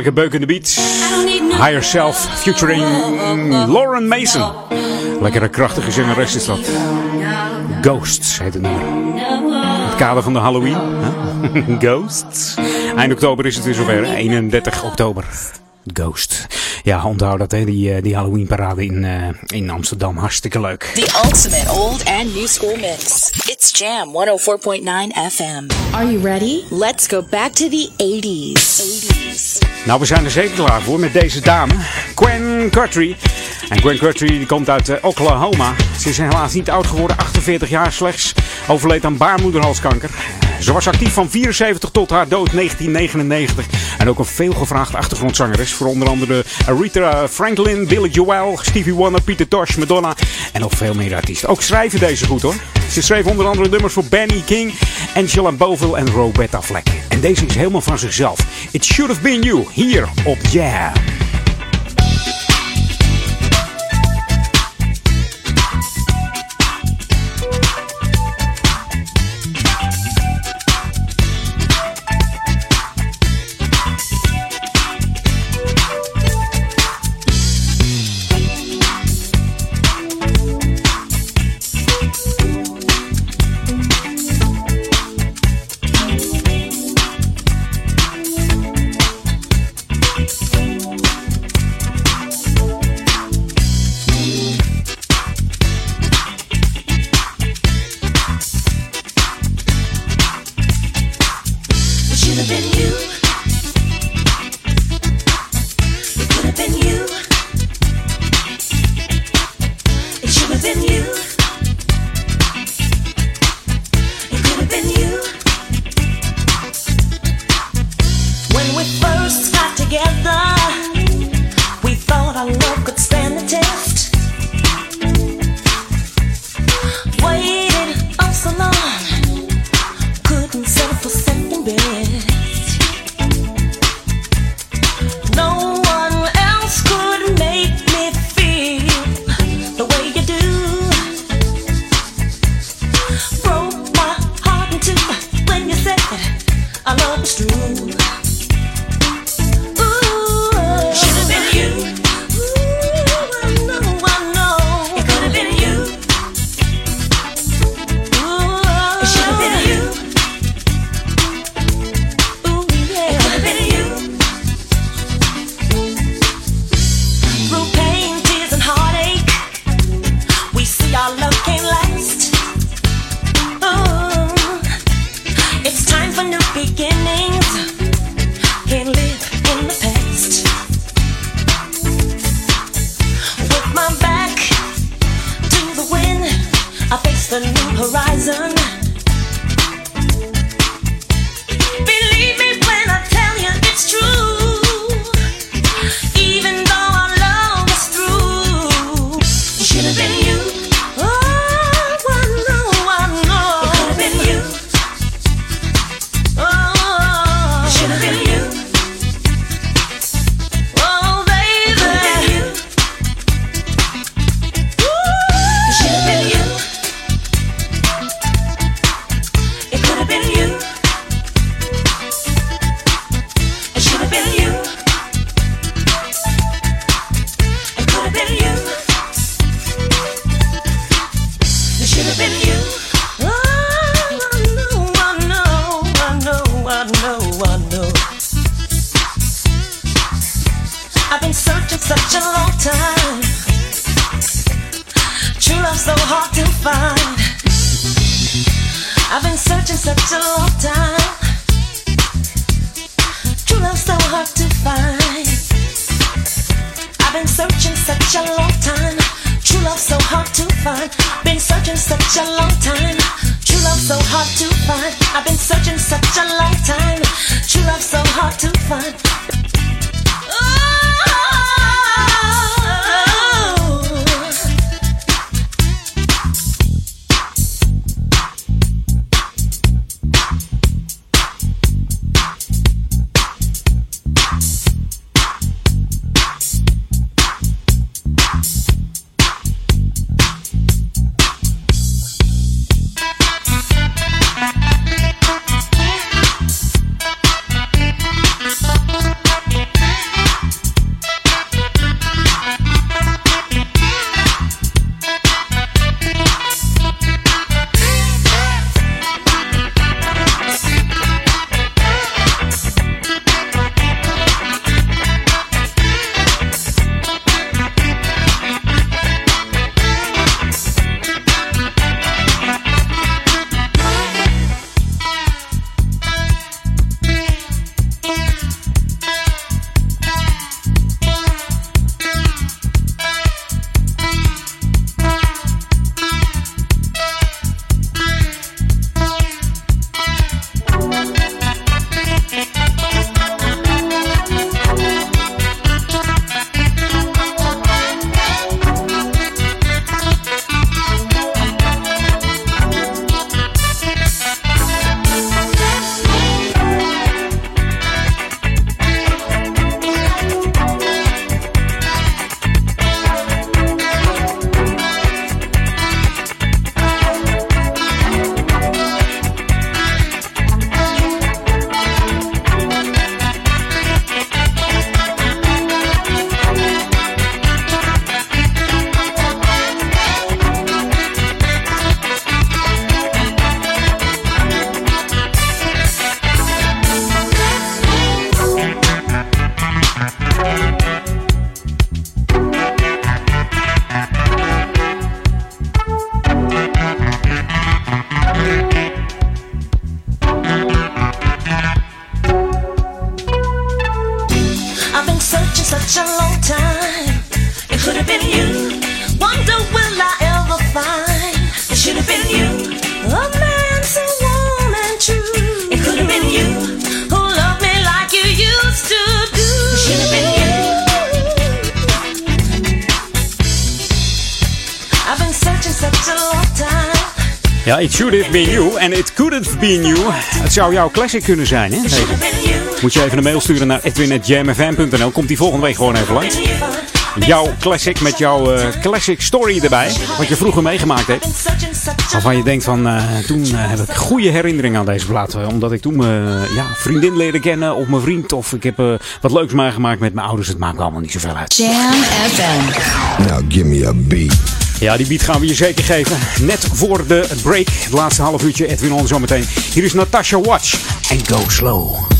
Speaker 3: Heerlijke beukende beats. Higher Self featuring Lauren Mason. Lekkere krachtige zangeres is dat. Ghosts heet het nummer. In het kader van de Halloween. hè? <laughs> Ghosts. Eind oktober is het weer zover. hè? 31 oktober. Ghost. Ja, onthoud dat, hè? Die, eh, die Halloween parade in, eh, in Amsterdam. Hartstikke leuk.
Speaker 20: The ultimate old and new school mix. It's Jam 104.9 FM. Are you ready? Let's go back to the 80s. 80s.
Speaker 3: Nou, we zijn er zeker klaar voor met deze dame, Gwen Guthrie. En Gwen Guthrie komt uit eh, Oklahoma. Ze is helaas niet oud geworden, 48 jaar slechts. Overleed aan baarmoederhalskanker. Eh, ze was actief van 74 tot haar dood 1999. En ook een veelgevraagde achtergrondzangeres voor onder andere Aretha Franklin, Billy Joel, Stevie Wonder, Peter Tosh, Madonna en nog veel meer artiesten. Ook schrijven deze goed hoor. Ze schreef onder andere nummers voor Benny King, Angela Bovill en Roberta Fleck. En deze is helemaal van zichzelf. It should have been you hier op
Speaker 20: Yeah. Been you.
Speaker 3: Het zou jouw classic kunnen zijn, hè? Moet je even een mail sturen naar edwin.jamfm.nl. Komt die volgende week gewoon even langs. Jouw classic met jouw eh, classic story erbij. Wat je vroeger meegemaakt hebt. Waarvan je denkt van, eh, toen eh, heb ik goede herinneringen aan deze plaat. Omdat ik toen mijn ja, vriendin leerde kennen of mijn vriend. Of ik heb wat leuks meegemaakt met mijn ouders. Het maakt allemaal niet zoveel uit.
Speaker 21: Jam FM.
Speaker 30: Now give me a beat.
Speaker 3: Ja, die beat gaan we je zeker geven. Net voor de break. Het laatste half uurtje Edwin On zometeen. Hier is Natasha Watch. En Go Slow.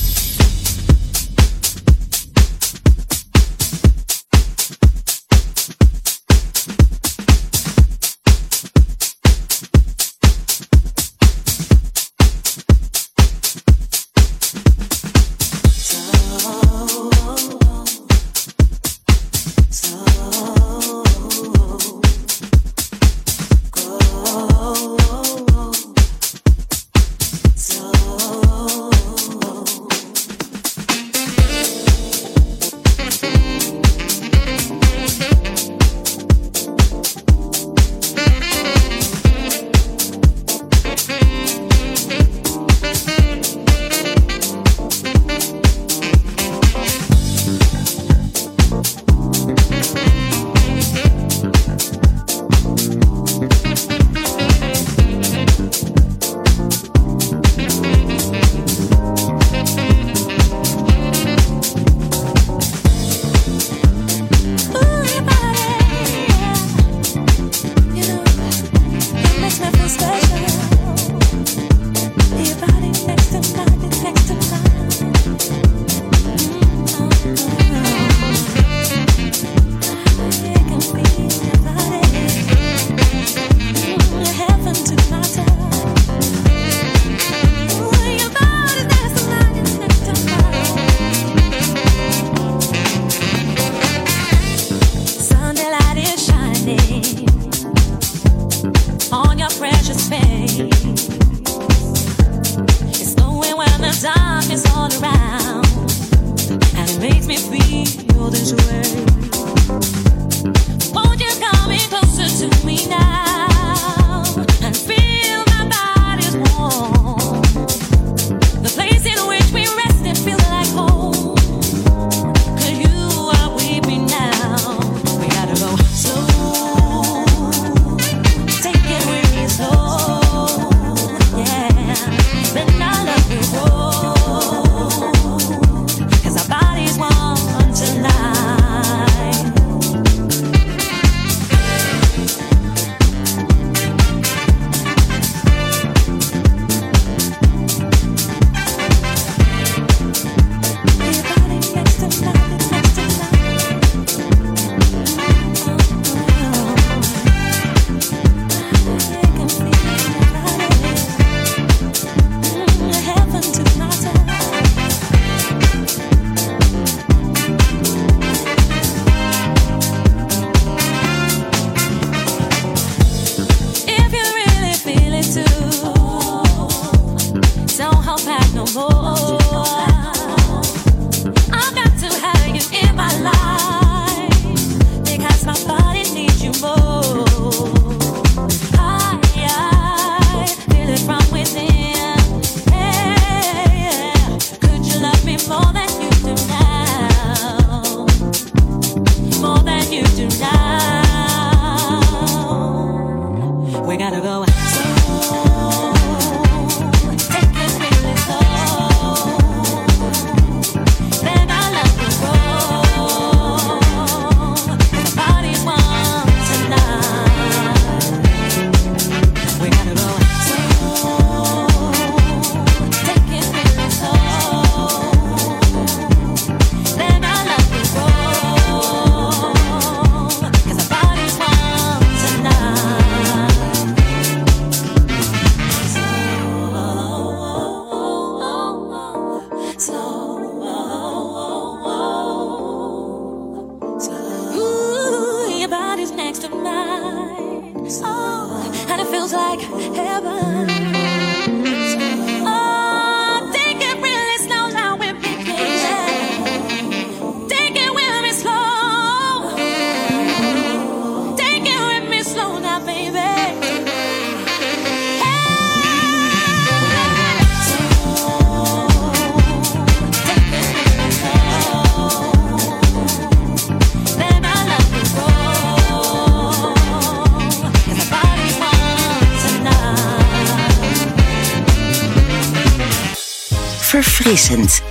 Speaker 14: Verfrissend,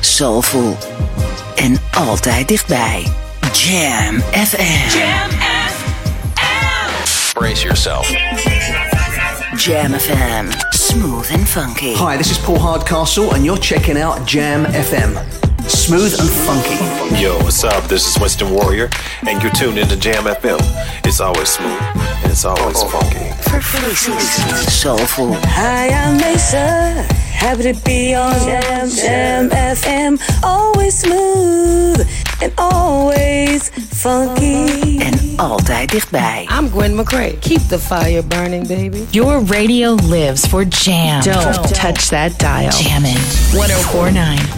Speaker 14: soulful en altijd dichtbij. Jam FM.
Speaker 4: Jam FM.
Speaker 34: Brace yourself.
Speaker 14: Jam FM. Smooth and funky.
Speaker 12: Hi, this is Paul Hardcastle, and you're checking out Jam FM. Smooth and funky.
Speaker 11: Yo, what's up? This is Winston Warrior, and you're tuned into Jam FM. It's always smooth, and it's always funky.
Speaker 14: Verfrissend, soulful.
Speaker 35: Hi, I'm Mesa. Happy to be on Jam Jam FM. Always smooth and always funky.
Speaker 14: En altijd dichtbij.
Speaker 36: I'm Gwen McCrae. Keep the fire burning, baby.
Speaker 16: Your radio lives for jam. Don't, touch that dial. Jammin' 1049.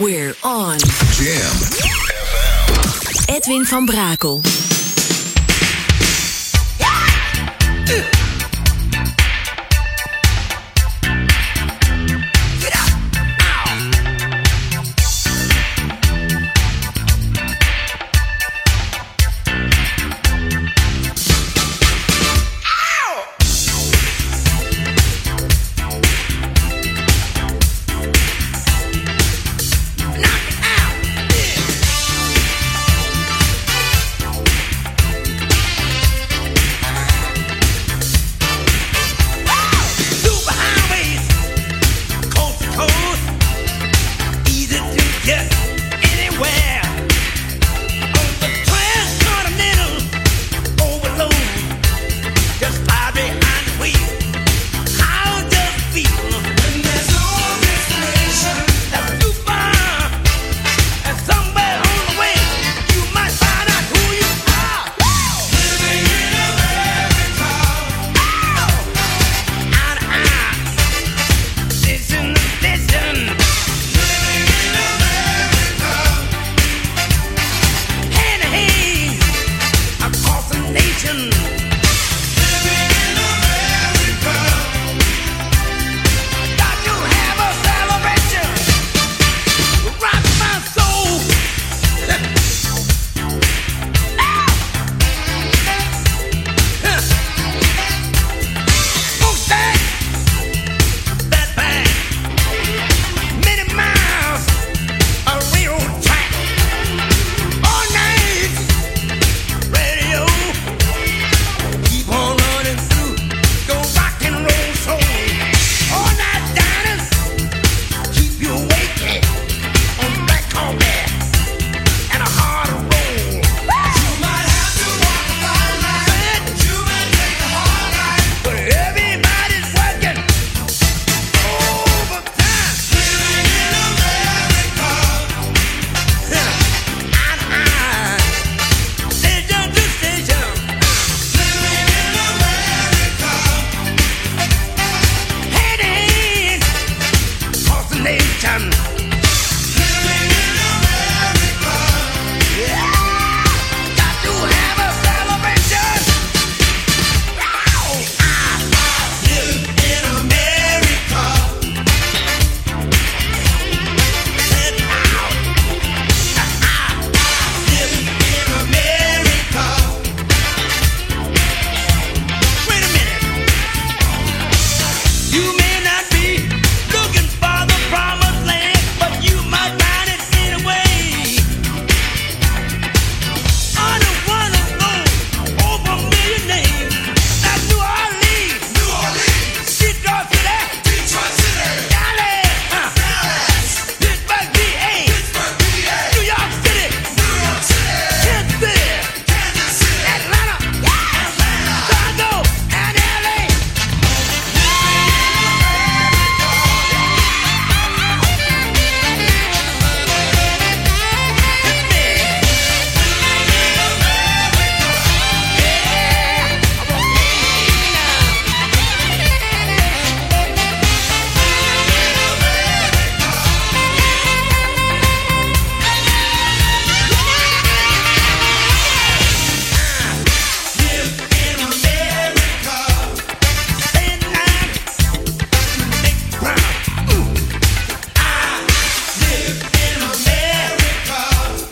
Speaker 4: We're on.
Speaker 37: Jam.
Speaker 4: Edwin van Brakel.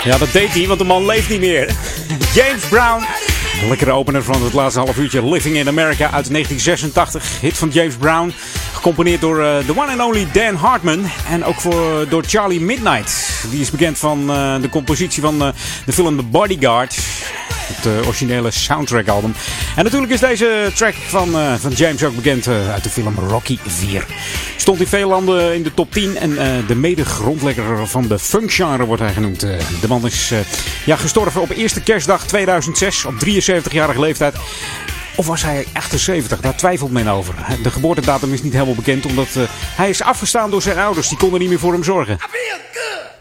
Speaker 3: Ja, dat deed hij, want de man leeft niet meer. James Brown. Lekkere opener van het laatste half uurtje. Living in America uit 1986. Hit van James Brown. Gecomponeerd door uh, the one and only Dan Hartman. En ook voor, door Charlie Midnight. Die is bekend van uh, de compositie van uh, de film The Bodyguard. Het uh, originele soundtrack album. En natuurlijk is deze track van, uh, van James ook bekend uh, uit de film Rocky 4. Stond in veel landen in de top 10 en de mede-grondlegger van de funkgenre wordt hij genoemd. de man is ja, gestorven op eerste kerstdag 2006 op 73-jarige leeftijd. Of was hij 78? Daar twijfelt men over. De geboortedatum is niet helemaal bekend, omdat hij is afgestaan door zijn ouders. Die konden niet meer voor hem zorgen.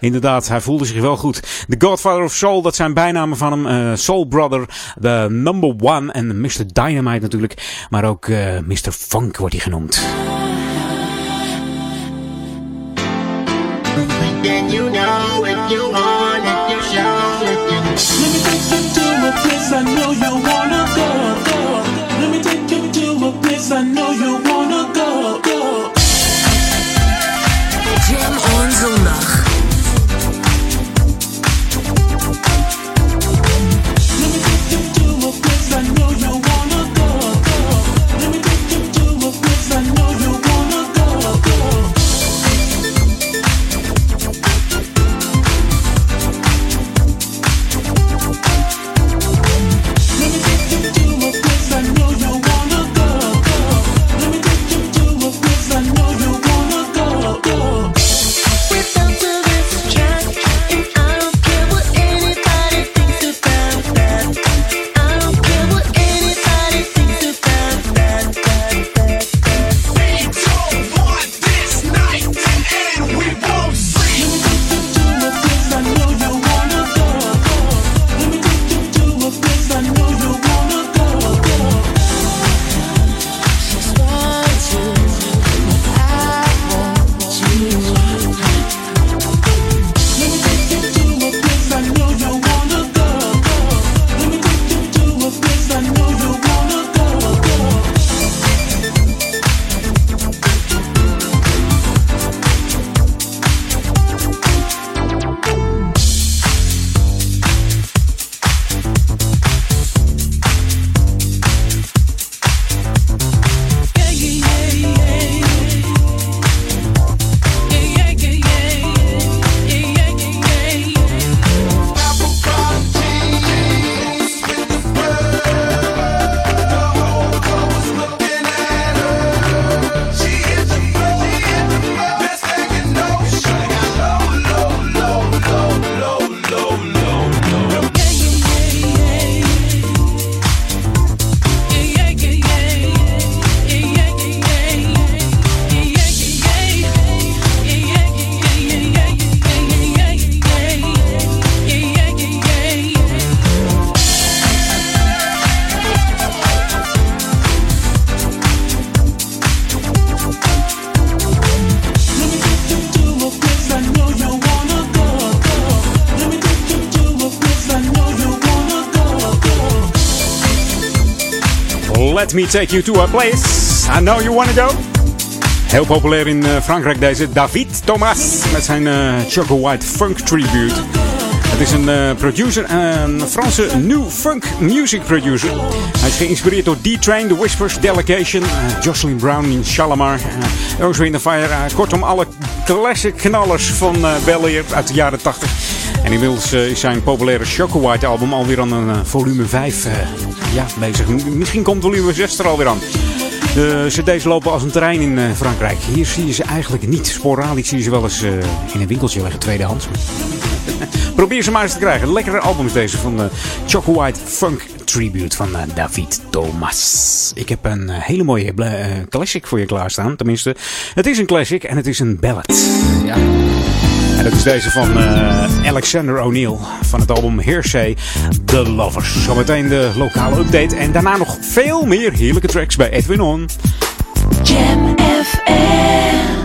Speaker 3: Inderdaad, hij voelde zich wel goed. The Godfather of Soul, dat zijn bijnamen van hem. Uh, Soul Brother, The Number One en Mr. Dynamite natuurlijk. Maar ook uh, Mr. Funk wordt hij genoemd.
Speaker 38: I know you wanna go, go. Let me take you to a place I know you wanna go.
Speaker 3: Heel populair in uh, Frankrijk deze David Thomas met zijn uh, Choco White Funk Tribute. Het is een uh, producer, een Franse new funk music producer. Hij is geïnspireerd door D-Train, The Whispers, Delegation, Jocelyn Brown in Shalamar, uh, Rose Wind Fire. kortom, alle classic knallers van Bel Air uit de jaren 80. En inmiddels is zijn populaire Choco White album alweer aan een volume 5 ja, bezig. Misschien komt volume 6 er alweer aan. De cd's lopen als een trein in Frankrijk. Hier zie je ze eigenlijk niet. Sporadisch zie je ze wel eens in een winkeltje liggen, tweedehands. <laughs> Probeer ze maar eens te krijgen. Lekkere albums deze van de Choco White Funk Tribute van David Thomas. Ik heb een hele mooie classic voor je klaarstaan. Tenminste, het is een classic en het is een ballad. Ja. En dat is deze van uh, Alexander O'Neill van het album Hearsay, The Lovers. Zometeen de lokale update en daarna nog veel meer heerlijke tracks bij Edwin On.
Speaker 20: Jam FM.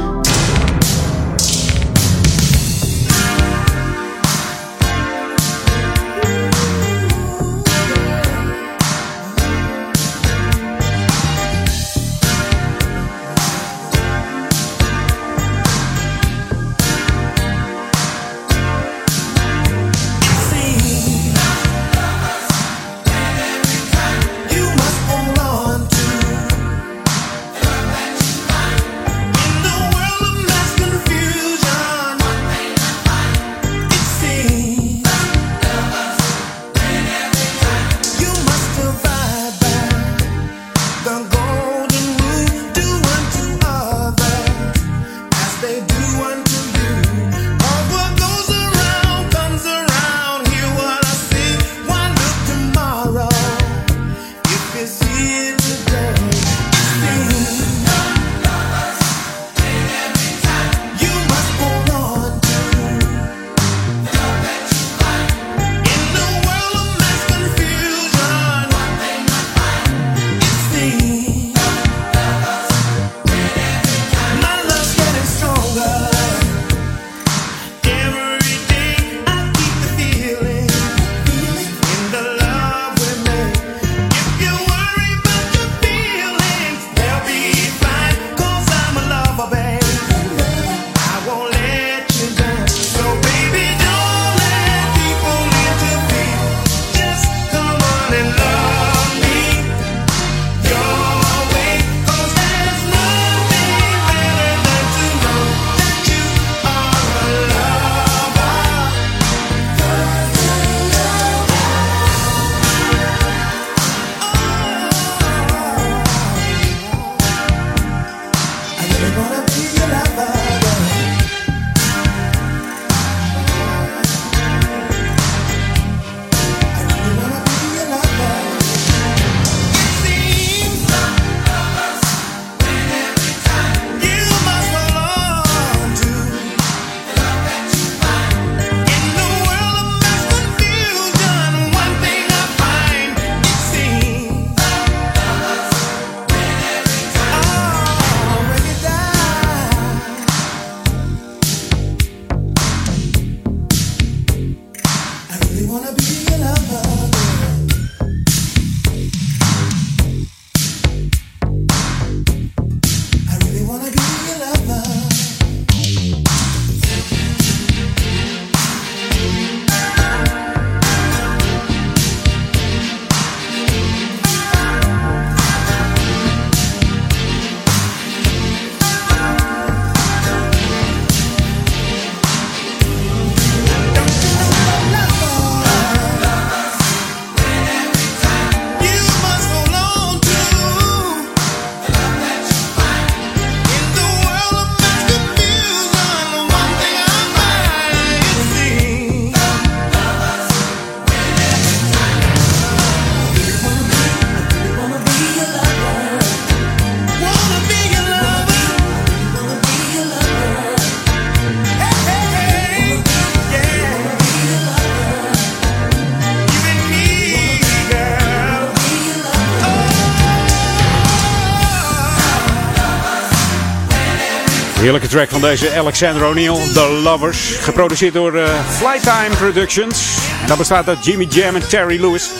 Speaker 3: Deze Alexander O'Neill, The Lovers. Geproduceerd door eh, Flytime Productions. En dat bestaat uit Jimmy Jam en Terry Lewis.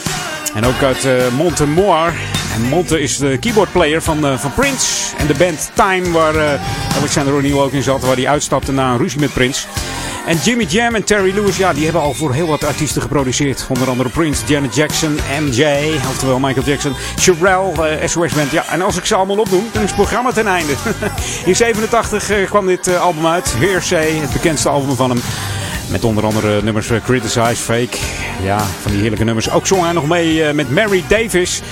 Speaker 3: En ook uit eh, Monte. En Monte is de keyboardplayer van, eh, van Prince. En de band Time, waar Alexander O'Neill ook in zat. Waar hij uitstapte na een ruzie met Prince. En Jimmy Jam en Terry Lewis, ja, die hebben al voor heel wat artiesten geproduceerd. Onder andere Prince, Janet Jackson, MJ, oftewel Michael Jackson, Sherelle, eh, SOS Band. Ja, en als ik ze allemaal opnoem, dan is het programma ten einde. <laughs> In 87 eh, kwam dit eh, album uit, Hearsay, het bekendste album van hem. Met onder andere nummers Criticize, Fake. Ja, van die heerlijke nummers. Ook zong hij nog mee met Mary Davis.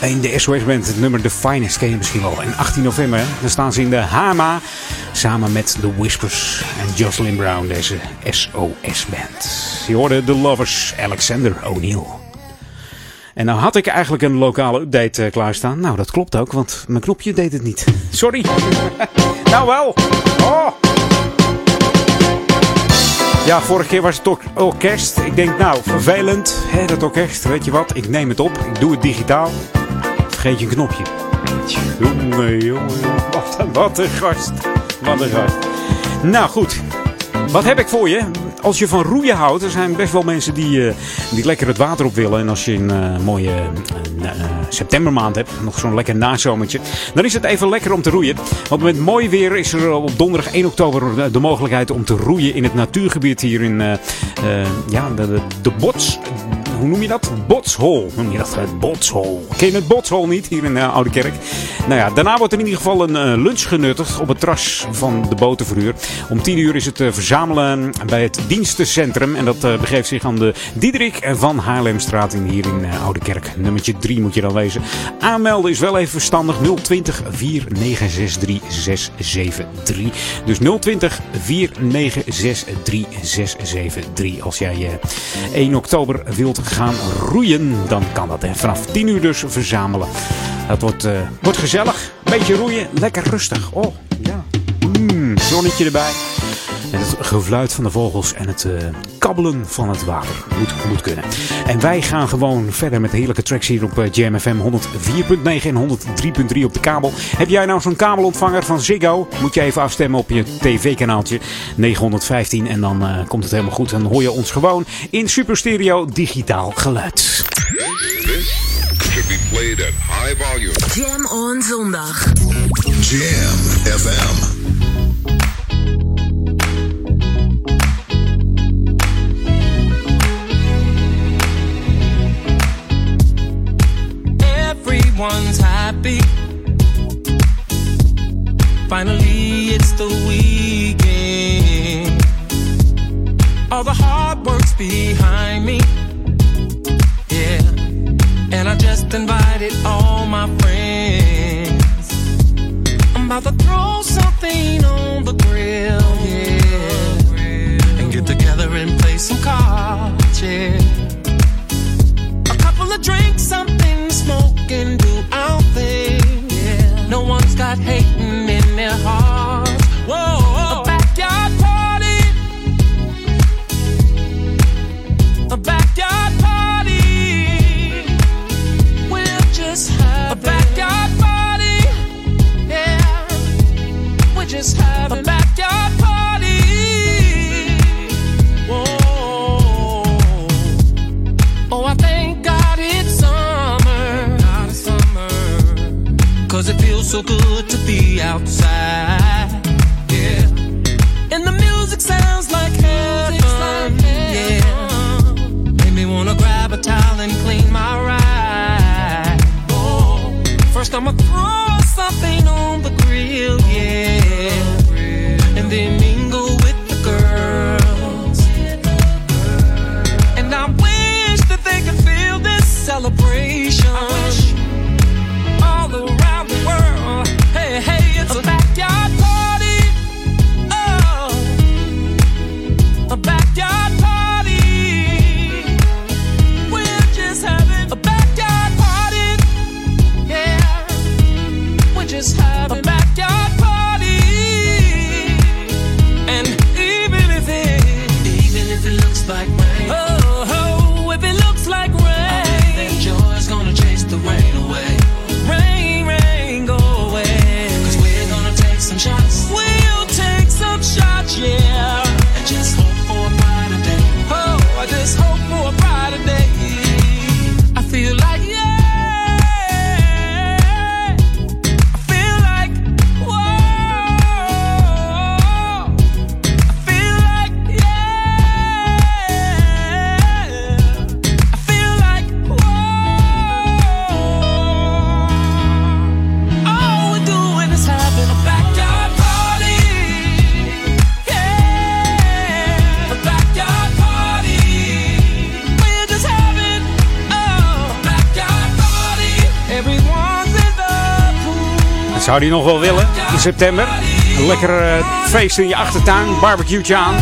Speaker 3: In de SOS Band, het nummer The Finest ken je misschien wel. En 18 november, dan staan ze in de Hama. Samen met The Whispers en Jocelyn Brown, deze SOS Band. Je hoorde The Lovers, Alexander O'Neill. En nou had ik eigenlijk een lokale update eh, klaarstaan. Nou, dat klopt ook, want mijn knopje deed het niet. Sorry. <laughs> nou wel. Oh. Ja, vorige keer was het ook orkest. Ik denk, nou, vervelend, hè, dat orkest. Weet je wat, ik neem het op. Ik doe het digitaal. Vergeet je een knopje. Jongen, jongen, wat, een- wat een gast. Wat een gast. Nou, goed. Wat heb ik voor je? Als je van roeien houdt, er zijn best wel mensen die, eh, die lekker het water op willen. En als je een eh, mooie eh, septembermaand hebt, nog zo'n lekker nazomertje, dan is het even lekker om te roeien. Want met mooi weer is er op donderdag 1 oktober de mogelijkheid om te roeien in het natuurgebied hier in ja, de, de, de Bots. Hoe noem je dat? Botshol. Noem je dat? Botshol. Ken je het Botshol niet hier in uh, Oude Kerk? Nou ja, daarna wordt er in ieder geval een uh, lunch genuttigd op het terras van de botenverhuur. Om 10 uur is het uh, verzamelen bij het dienstencentrum. En dat begeeft zich aan de Diederik van Haarlemstraat in, hier in Oude Kerk. Nummertje 3 moet je dan wezen. Aanmelden is wel even verstandig. 020 4963 673. Dus 020 4963 673. Als jij 1 oktober wilt gaan roeien, dan kan dat. Hè. Vanaf 10 uur dus verzamelen. Dat wordt, uh, wordt gezellig. Beetje roeien, lekker rustig. Oh, ja. Mm, zonnetje erbij. En het gefluit van de vogels en het uh, kabbelen van het water. Moet, moet kunnen. En wij gaan gewoon verder met heerlijke tracks hier op uh, Jam FM 104.9 en 103.3 op de kabel. Heb jij nou zo'n kabelontvanger van Ziggo? Moet je even afstemmen op je tv-kanaaltje 915 en dan uh, komt het helemaal goed. Dan hoor je ons gewoon in super stereo digitaal geluid.
Speaker 37: This should be played at high volume.
Speaker 5: Jam on zondag.
Speaker 30: Jam FM.
Speaker 39: Everyone's happy. Finally, it's the weekend. All the hard work's behind me. Yeah. And I just invited all my friends. I'm about to throw something on the grill. Yeah. And get together and play some cards. Yeah. A couple of drinks, something to smoke and do our thing. Yeah. No one's got hating in their hearts. Whoa, a backyard party. A backyard party. We'll just have a backyard party. Yeah. We're just having a so good to be outside. Yeah. And the music sounds like heaven. Yeah. Made me wanna grab a towel and clean my ride. Oh. First I'ma throw something on the grill, yeah. And then mingle
Speaker 3: zou hij nog wel willen in september. Een lekker eh, feest in je achtertuin, barbecue aan.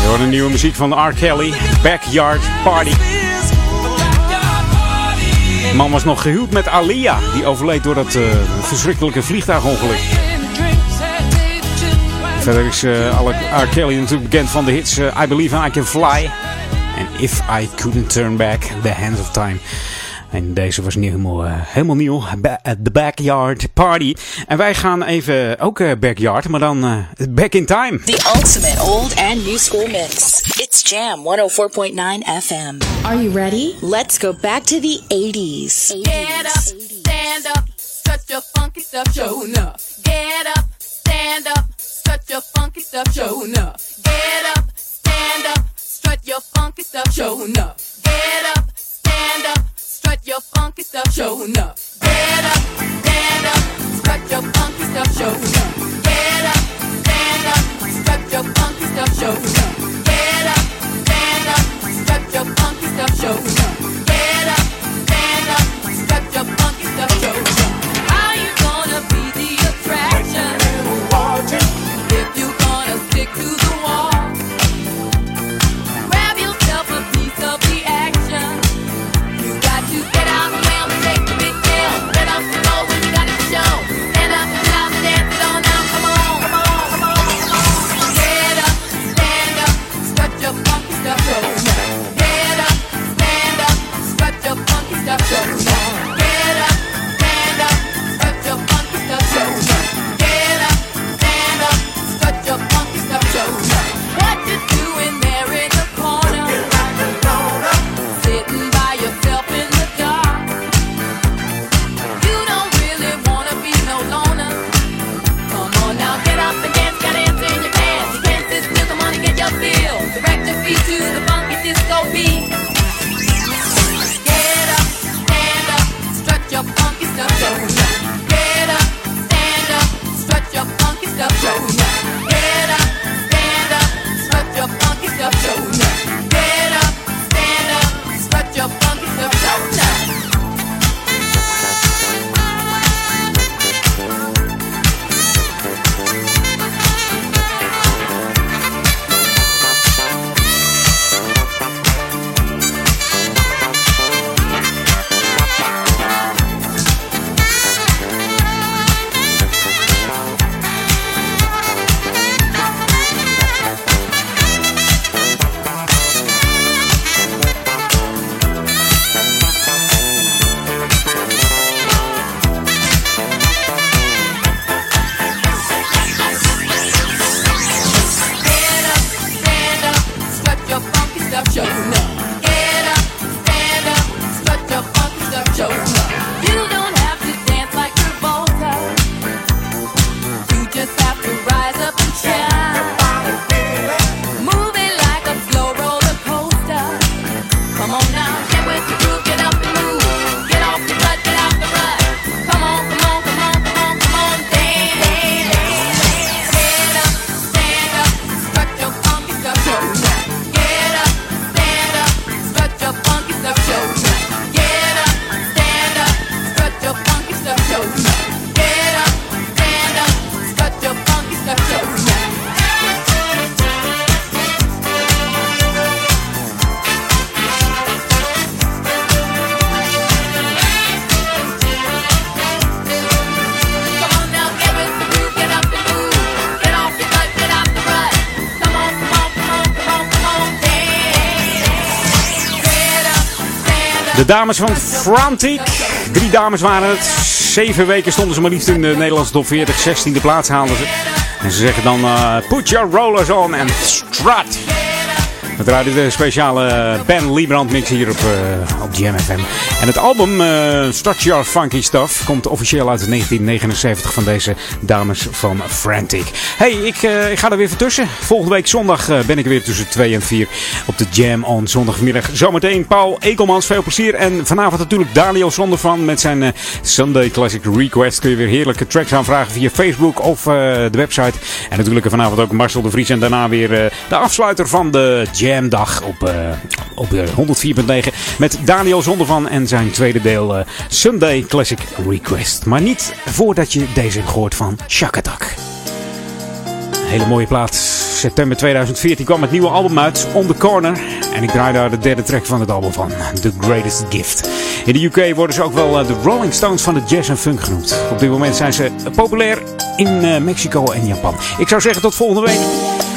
Speaker 3: Je hoort de nieuwe muziek van R. Kelly, Backyard Party. De man was nog gehuwd met Alia, die overleed door dat eh, verschrikkelijke vliegtuigongeluk. Verder is alle- R. Kelly natuurlijk bekend van de hits I Believe I Can Fly en If I Couldn't Turn Back, The Hands of Time. En deze was niet helemaal, eh, helemaal nieuw. Ba- eh, The Backyard Party. En wij gaan even, ook eh, Backyard, maar dan eh, Back in Time.
Speaker 21: The ultimate old and new school mix. It's Jam 104.9 FM. Are you ready? Let's go back to the 80s.
Speaker 40: Get up, stand up, strut your funky stuff, show enough. Get up, stand up, strut your funky stuff, show enough. Get up, stand up, strut your funky stuff, show enough. Get up, up, your funky stuff, show enough. Get up, stand up, strut your funky stuff, show enough. Get up, stand up, strut your funky stuff, show enough. Get up, stand up, strut your funky stuff, show enough. Get up, stand up, strut your funky stuff, show enough.
Speaker 3: De dames van Frantic. Drie dames waren het. Zeven weken stonden ze maar liefst in de Nederlandse top 40. 16e plaats haalden ze. En ze zeggen dan: eh, Put your rollers on and strut. We draaien de speciale Ben Liebrand mix hier op, eh op Jam FM. En het album eh Start Your Funky Stuff komt officieel uit 1979 van deze dames van Frantic. Hey, ik, eh, ik ga er weer voor tussen. Volgende week zondag eh, ben ik weer tussen 2 en 4 op de Jam on zondagmiddag. Zometeen Paul Ekelmans, veel plezier. En vanavond natuurlijk Daniel Zonder van met zijn eh, Sunday Classic Request. Kun je weer heerlijke tracks aanvragen via Facebook of eh, de website. En natuurlijk vanavond ook Marcel de Vries. En daarna weer eh, de afsluiter van de Jam Dag op, eh, op eh, 104.9 met Daniel Zonder van en zijn tweede deel eh, Sunday Classic Request. Maar niet voordat je deze gehoord van Shakatak. Hele mooie plaat. September 2014 kwam het nieuwe album uit, On The Corner. En ik draai daar de derde track van het album van, The Greatest Gift. In de UK worden ze ook wel eh, de Rolling Stones van de jazz en funk genoemd. Op dit moment zijn ze populair in eh, Mexico en Japan. Ik zou zeggen tot volgende week.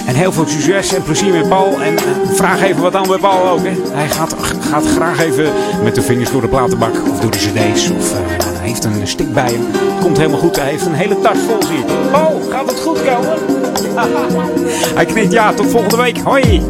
Speaker 3: En heel veel succes en plezier met Paul. En eh, vraag even wat aan bij Paul ook. Hè. Hij gaat, gaat graag even met de vingers door de platenbak of door de cd's. Heeft een stick bij hem. Komt helemaal goed. Hij heeft een hele tas vol zie. Paul, gaat het goed komen? <laughs> hij knikt ja. Tot volgende week. Hoi.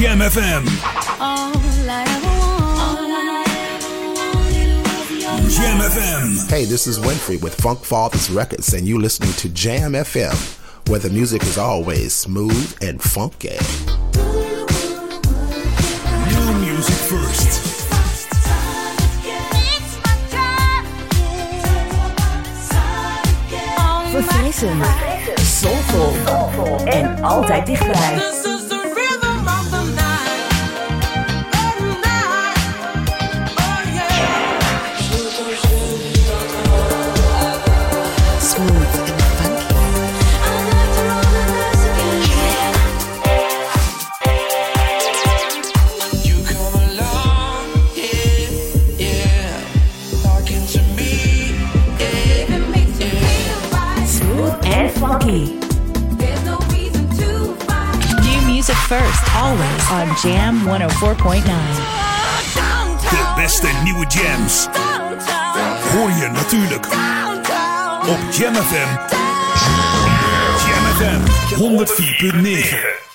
Speaker 1: Jam FM. Jam FM.
Speaker 41: Hey, this is Winfrey with Funk Fathers Records, and you listening to Jam FM, where the music is always smooth and funky.
Speaker 1: New music first.
Speaker 16: Verfrissend. Soulful. En altijd dichtbij.
Speaker 21: Jam 104.9.
Speaker 1: De beste nieuwe jams. Hoor je natuurlijk op Jam FM. Jam FM 104.9.